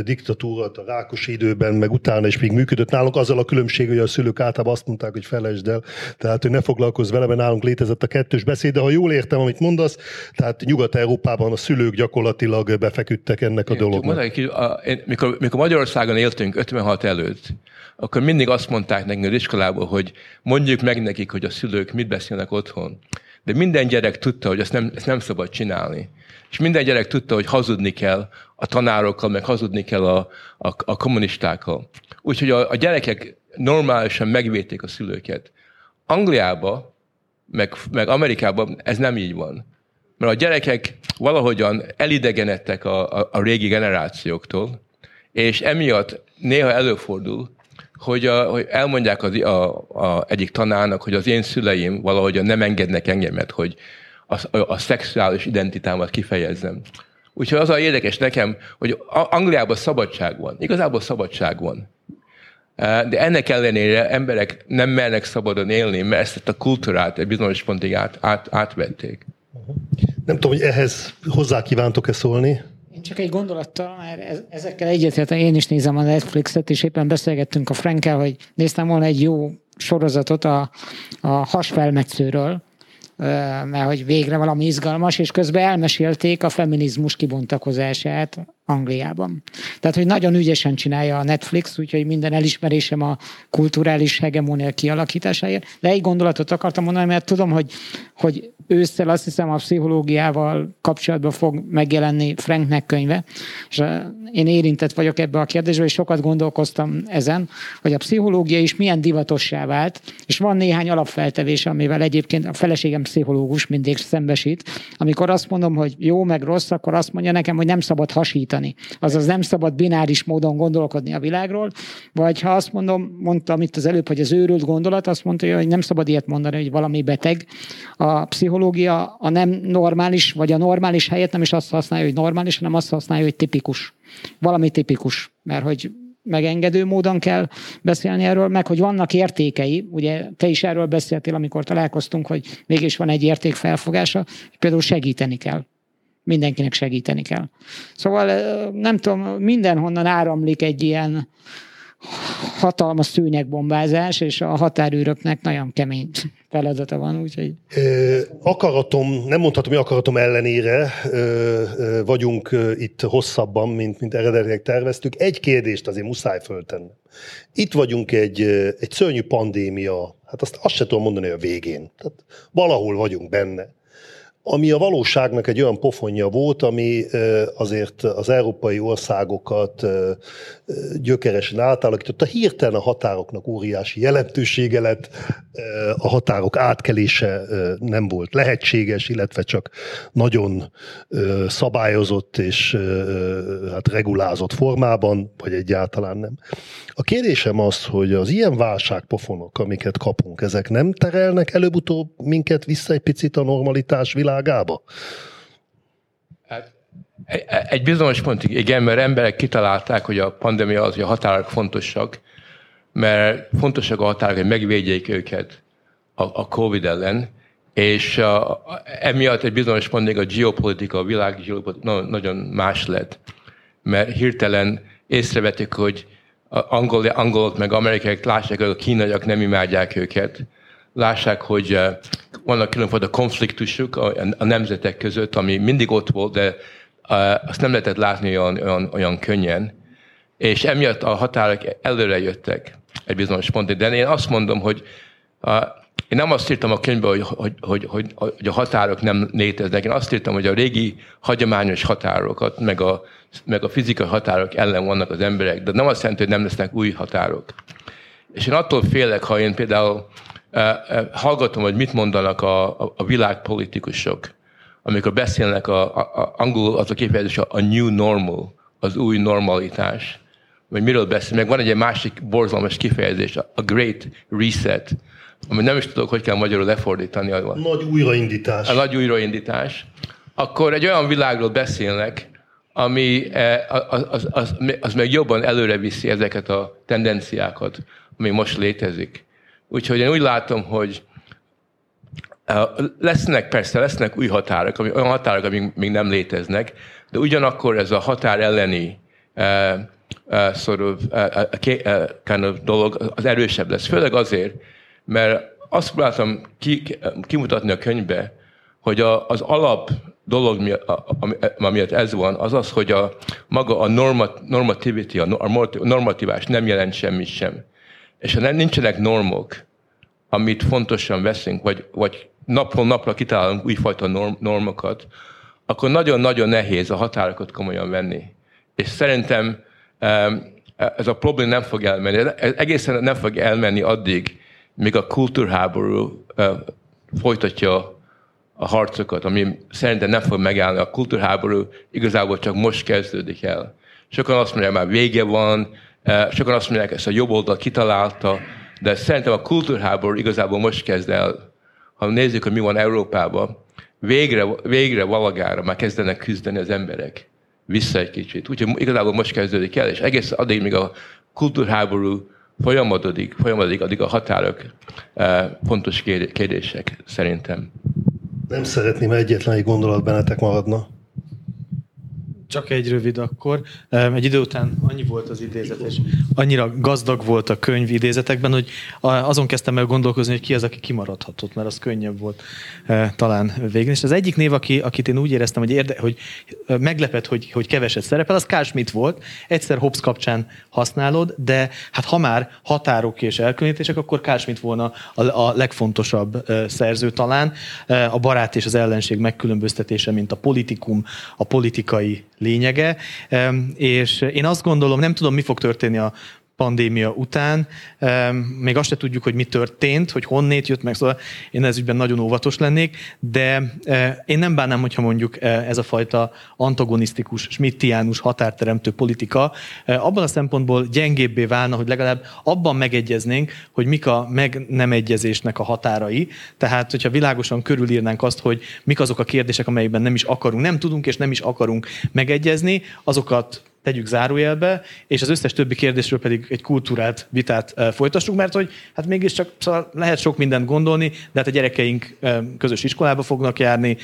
A: diktatúra a Rákos időben, meg utána is még működött nálunk, azzal a különbség, hogy a szülők általában azt mondták, hogy felejtsd el, tehát hogy ne foglalkozz vele, mert nálunk létezett a kettős beszéd, de ha jól értem, amit mondasz, tehát Nyugat-Európában a szülők gyakorlatilag befeküdtek ennek a dolognak.
C: Mikor, mikor Magyarországon éltünk 56 előtt, akkor mindig azt mondták nekünk az iskolában, hogy mondjuk meg nekik, hogy a szülők mit beszélnek otthon. De minden gyerek tudta, hogy ezt nem, ezt nem szabad csinálni. És minden gyerek tudta, hogy hazudni kell a tanárokkal, meg hazudni kell a, a, a kommunistákkal. Úgyhogy a, a gyerekek normálisan megvédték a szülőket. Angliába, meg, meg Amerikában ez nem így van. Mert a gyerekek valahogyan elidegenedtek a, a, a régi generációktól, és emiatt néha előfordul, hogy, a, hogy elmondják az, a, a, egyik tanárnak, hogy az én szüleim valahogy nem engednek engemet, hogy a, a, a szexuális identitámat kifejezzem. Úgyhogy az a érdekes nekem, hogy Angliában szabadság van. Igazából szabadság van. De ennek ellenére emberek nem mernek szabadon élni, mert ezt a kultúrát egy bizonyos pontig át, át, átvették.
A: Nem tudom, hogy ehhez hozzá kívántok-e szólni?
D: csak egy gondolattal, mert ezekkel egyetértek, én is nézem a Netflixet, és éppen beszélgettünk a Frankel, hogy néztem volna egy jó sorozatot a, a hasfelmetszőről, mert hogy végre valami izgalmas, és közben elmesélték a feminizmus kibontakozását Angliában. Tehát, hogy nagyon ügyesen csinálja a Netflix, úgyhogy minden elismerésem a kulturális hegemónia kialakításáért. De egy gondolatot akartam mondani, mert tudom, hogy, hogy ősszel azt hiszem a pszichológiával kapcsolatban fog megjelenni Franknek könyve, és én érintett vagyok ebbe a kérdésbe, és sokat gondolkoztam ezen, hogy a pszichológia is milyen divatossá vált, és van néhány alapfeltevés, amivel egyébként a feleségem pszichológus mindig szembesít. Amikor azt mondom, hogy jó meg rossz, akkor azt mondja nekem, hogy nem szabad hasítani. Azaz nem szabad bináris módon gondolkodni a világról, vagy ha azt mondom, mondtam itt az előbb, hogy az őrült gondolat, azt mondta, hogy nem szabad ilyet mondani, hogy valami beteg. A pszichológia a nem normális, vagy a normális helyett nem is azt használja, hogy normális, hanem azt használja, hogy tipikus. Valami tipikus. Mert hogy megengedő módon kell beszélni erről, meg hogy vannak értékei, ugye te is erről beszéltél, amikor találkoztunk, hogy mégis van egy értékfelfogása, például segíteni kell. Mindenkinek segíteni kell. Szóval nem tudom, mindenhonnan áramlik egy ilyen hatalmas szőnyegbombázás, és a határőröknek nagyon kemény feladata van, úgyhogy...
A: Akaratom, nem mondhatom, hogy akaratom ellenére vagyunk itt hosszabban, mint, mint eredetileg terveztük. Egy kérdést azért muszáj föltenni. Itt vagyunk egy, egy szörnyű pandémia, hát azt, azt se tudom mondani a végén. Tehát valahol vagyunk benne ami a valóságnak egy olyan pofonja volt, ami azért az európai országokat gyökeresen átalakította. Hirtelen a határoknak óriási jelentősége lett, a határok átkelése nem volt lehetséges, illetve csak nagyon szabályozott és hát regulázott formában, vagy egyáltalán nem. A kérdésem az, hogy az ilyen válságpofonok, amiket kapunk, ezek nem terelnek előbb-utóbb minket vissza egy picit a normalitás világába?
C: Hát, egy bizonyos pontig igen, mert emberek kitalálták, hogy a pandémia az, hogy a határok fontosak, mert fontosak a határok, hogy megvédjék őket a, a Covid ellen, és a, emiatt egy bizonyos pontig a geopolitika, a világ geopolitika nagyon más lett, mert hirtelen észrevetik, hogy angol, angolok meg amerikaiak lássák, hogy a kínaiak nem imádják őket, lássák, hogy vannak különfajta konfliktusuk a, nemzetek között, ami mindig ott volt, de azt nem lehetett látni olyan, olyan, olyan könnyen, és emiatt a határok előre jöttek egy bizonyos pontig. De én azt mondom, hogy a, én nem azt írtam a könyvben, hogy, hogy, hogy, hogy, hogy a határok nem léteznek. Én azt írtam, hogy a régi hagyományos határokat, meg a, meg a fizikai határok ellen vannak az emberek, de nem azt jelenti, hogy nem lesznek új határok. És én attól félek, ha én például hallgatom, hogy mit mondanak a, a, a világpolitikusok, amikor beszélnek a, a, a angol az a kifejezés a new normal, az új normalitás, vagy miről beszél, meg van egy másik borzalmas kifejezés, a Great Reset, ami nem is tudok, hogy kell magyarul lefordítani. A
A: nagy újraindítás.
C: A nagy újraindítás. Akkor egy olyan világról beszélnek, ami e, az, az, az, az meg jobban előre viszi ezeket a tendenciákat, ami most létezik. Úgyhogy én úgy látom, hogy e, lesznek persze, lesznek új határok, ami, olyan határok, amik még nem léteznek, de ugyanakkor ez a határ elleni uh, uh, sort of, uh, kind of dolog az erősebb lesz. Főleg azért, mert azt próbáltam ki, kimutatni a könyvbe, hogy a, az alap dolog, miatt ez van, az az, hogy a, maga a normat, normativity, a normativás nem jelent semmit sem. És ha nem, nincsenek normok, amit fontosan veszünk, vagy, vagy napról napra kitalálunk újfajta norm, normokat, akkor nagyon-nagyon nehéz a határokat komolyan venni. És szerintem ez a probléma nem fog elmenni. Ez egészen nem fog elmenni addig, míg a kultúrháború folytatja a harcokat, ami szerintem nem fog megállni. A kultúrháború igazából csak most kezdődik el. Sokan azt mondják, már vége van, sokan azt mondják, ezt a jobb oldal kitalálta, de szerintem a kultúrháború igazából most kezd el. Ha nézzük, hogy mi van Európában, végre, végre valagára már kezdenek küzdeni az emberek. Vissza egy kicsit. Úgyhogy igazából most kezdődik el, és egész addig, míg a kultúrháború folyamatodik, folyamatodik addig a határok eh, fontos kérdések szerintem.
A: Nem szeretném, egyetlen egy gondolat bennetek maradna.
B: Csak egy rövid akkor. Egy idő után annyi volt az idézet, és annyira gazdag volt a könyv idézetekben, hogy azon kezdtem el gondolkozni, hogy ki az, aki kimaradhatott, mert az könnyebb volt e, talán végén. És az egyik név, aki, akit én úgy éreztem, hogy, érde, hogy meglepett, hogy, hogy keveset szerepel, az Schmitt volt. Egyszer Hobbes kapcsán használod, de hát ha már határok és elkülönítések, akkor Schmitt volna a, a legfontosabb szerző talán. A barát és az ellenség megkülönböztetése, mint a politikum, a politikai lényege, és én azt gondolom, nem tudom, mi fog történni a pandémia után. Még azt se tudjuk, hogy mi történt, hogy honnét jött meg, szóval én ez ügyben nagyon óvatos lennék, de e, én nem bánnám, hogyha mondjuk e, ez a fajta antagonisztikus, schmittiánus határteremtő politika e, abban a szempontból gyengébbé válna, hogy legalább abban megegyeznénk, hogy mik a meg nem egyezésnek a határai. Tehát, hogyha világosan körülírnánk azt, hogy mik azok a kérdések, amelyekben nem is akarunk, nem tudunk és nem is akarunk megegyezni, azokat tegyük zárójelbe, és az összes többi kérdésről pedig egy kultúrát, vitát eh, folytassuk, mert hogy hát mégiscsak szóval lehet sok mindent gondolni, de hát a gyerekeink eh, közös iskolába fognak járni,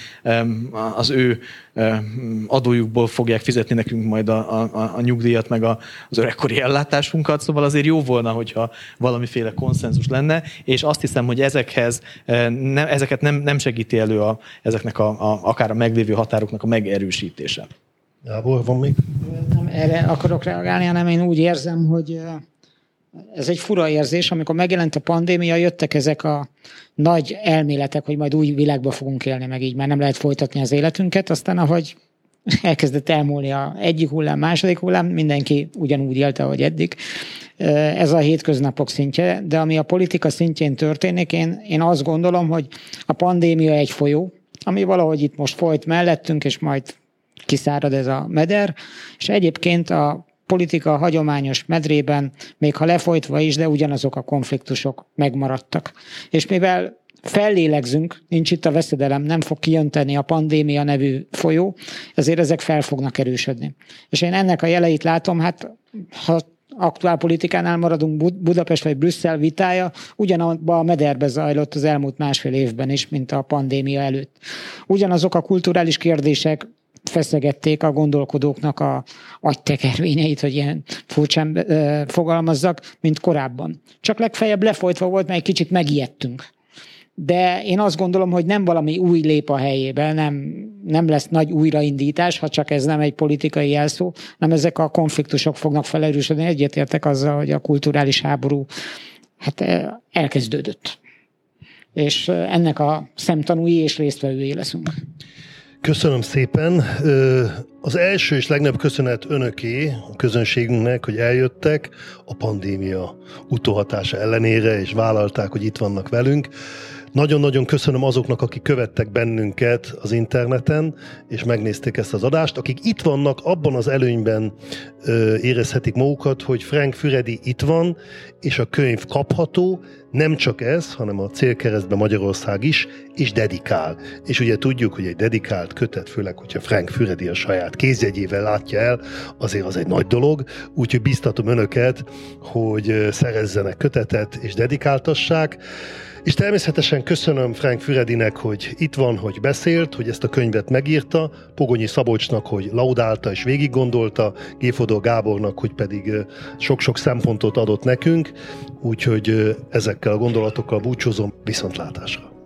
B: az ő eh, adójukból fogják fizetni nekünk majd a, a, a nyugdíjat, meg a, az öregkori ellátásunkat, szóval azért jó volna, hogyha valamiféle konszenzus lenne, és azt hiszem, hogy ezekhez, ne, ezeket nem, nem segíti elő a, ezeknek a, a, akár a meglévő határoknak a megerősítése.
A: Gábor, van még?
D: Nem erre akarok reagálni, hanem én úgy érzem, hogy ez egy fura érzés, amikor megjelent a pandémia, jöttek ezek a nagy elméletek, hogy majd új világba fogunk élni, meg így már nem lehet folytatni az életünket, aztán ahogy elkezdett elmúlni a egyik hullám, második hullám, mindenki ugyanúgy élte, ahogy eddig. Ez a hétköznapok szintje, de ami a politika szintjén történik, én, én azt gondolom, hogy a pandémia egy folyó, ami valahogy itt most folyt mellettünk, és majd kiszárad ez a meder, és egyébként a politika hagyományos medrében, még ha lefolytva is, de ugyanazok a konfliktusok megmaradtak. És mivel fellélegzünk, nincs itt a veszedelem, nem fog kijönteni a pandémia nevű folyó, ezért ezek fel fognak erősödni. És én ennek a jeleit látom, hát ha aktuál politikánál maradunk Budapest vagy Brüsszel vitája, ugyanabban a mederbe zajlott az elmúlt másfél évben is, mint a pandémia előtt. Ugyanazok a kulturális kérdések feszegették a gondolkodóknak a agytekervényeit, hogy ilyen furcsán fogalmazzak, mint korábban. Csak legfeljebb lefolytva volt, mert egy kicsit megijedtünk. de én azt gondolom, hogy nem valami új lép a helyébe, nem, nem lesz nagy újraindítás, ha csak ez nem egy politikai jelszó, nem ezek a konfliktusok fognak felerősödni. Egyetértek azzal, hogy a kulturális háború hát elkezdődött. És ennek a szemtanúi és résztvevői leszünk.
A: Köszönöm szépen. Az első és legnagyobb köszönet önöké, a közönségünknek, hogy eljöttek a pandémia utóhatása ellenére, és vállalták, hogy itt vannak velünk. Nagyon-nagyon köszönöm azoknak, akik követtek bennünket az interneten, és megnézték ezt az adást. Akik itt vannak, abban az előnyben ö, érezhetik magukat, hogy Frank Füredi itt van, és a könyv kapható, nem csak ez, hanem a célkeresztbe Magyarország is, és dedikál. És ugye tudjuk, hogy egy dedikált kötet, főleg, hogyha Frank Füredi a saját kézjegyével látja el, azért az egy nagy dolog, úgyhogy biztatom önöket, hogy szerezzenek kötetet és dedikáltassák. És természetesen köszönöm Frank Füredinek, hogy itt van, hogy beszélt, hogy ezt a könyvet megírta, Pogonyi Szabolcsnak, hogy laudálta és végig gondolta, Géfodor Gábornak, hogy pedig sok-sok szempontot adott nekünk, úgyhogy ezekkel a gondolatokkal búcsúzom viszontlátásra.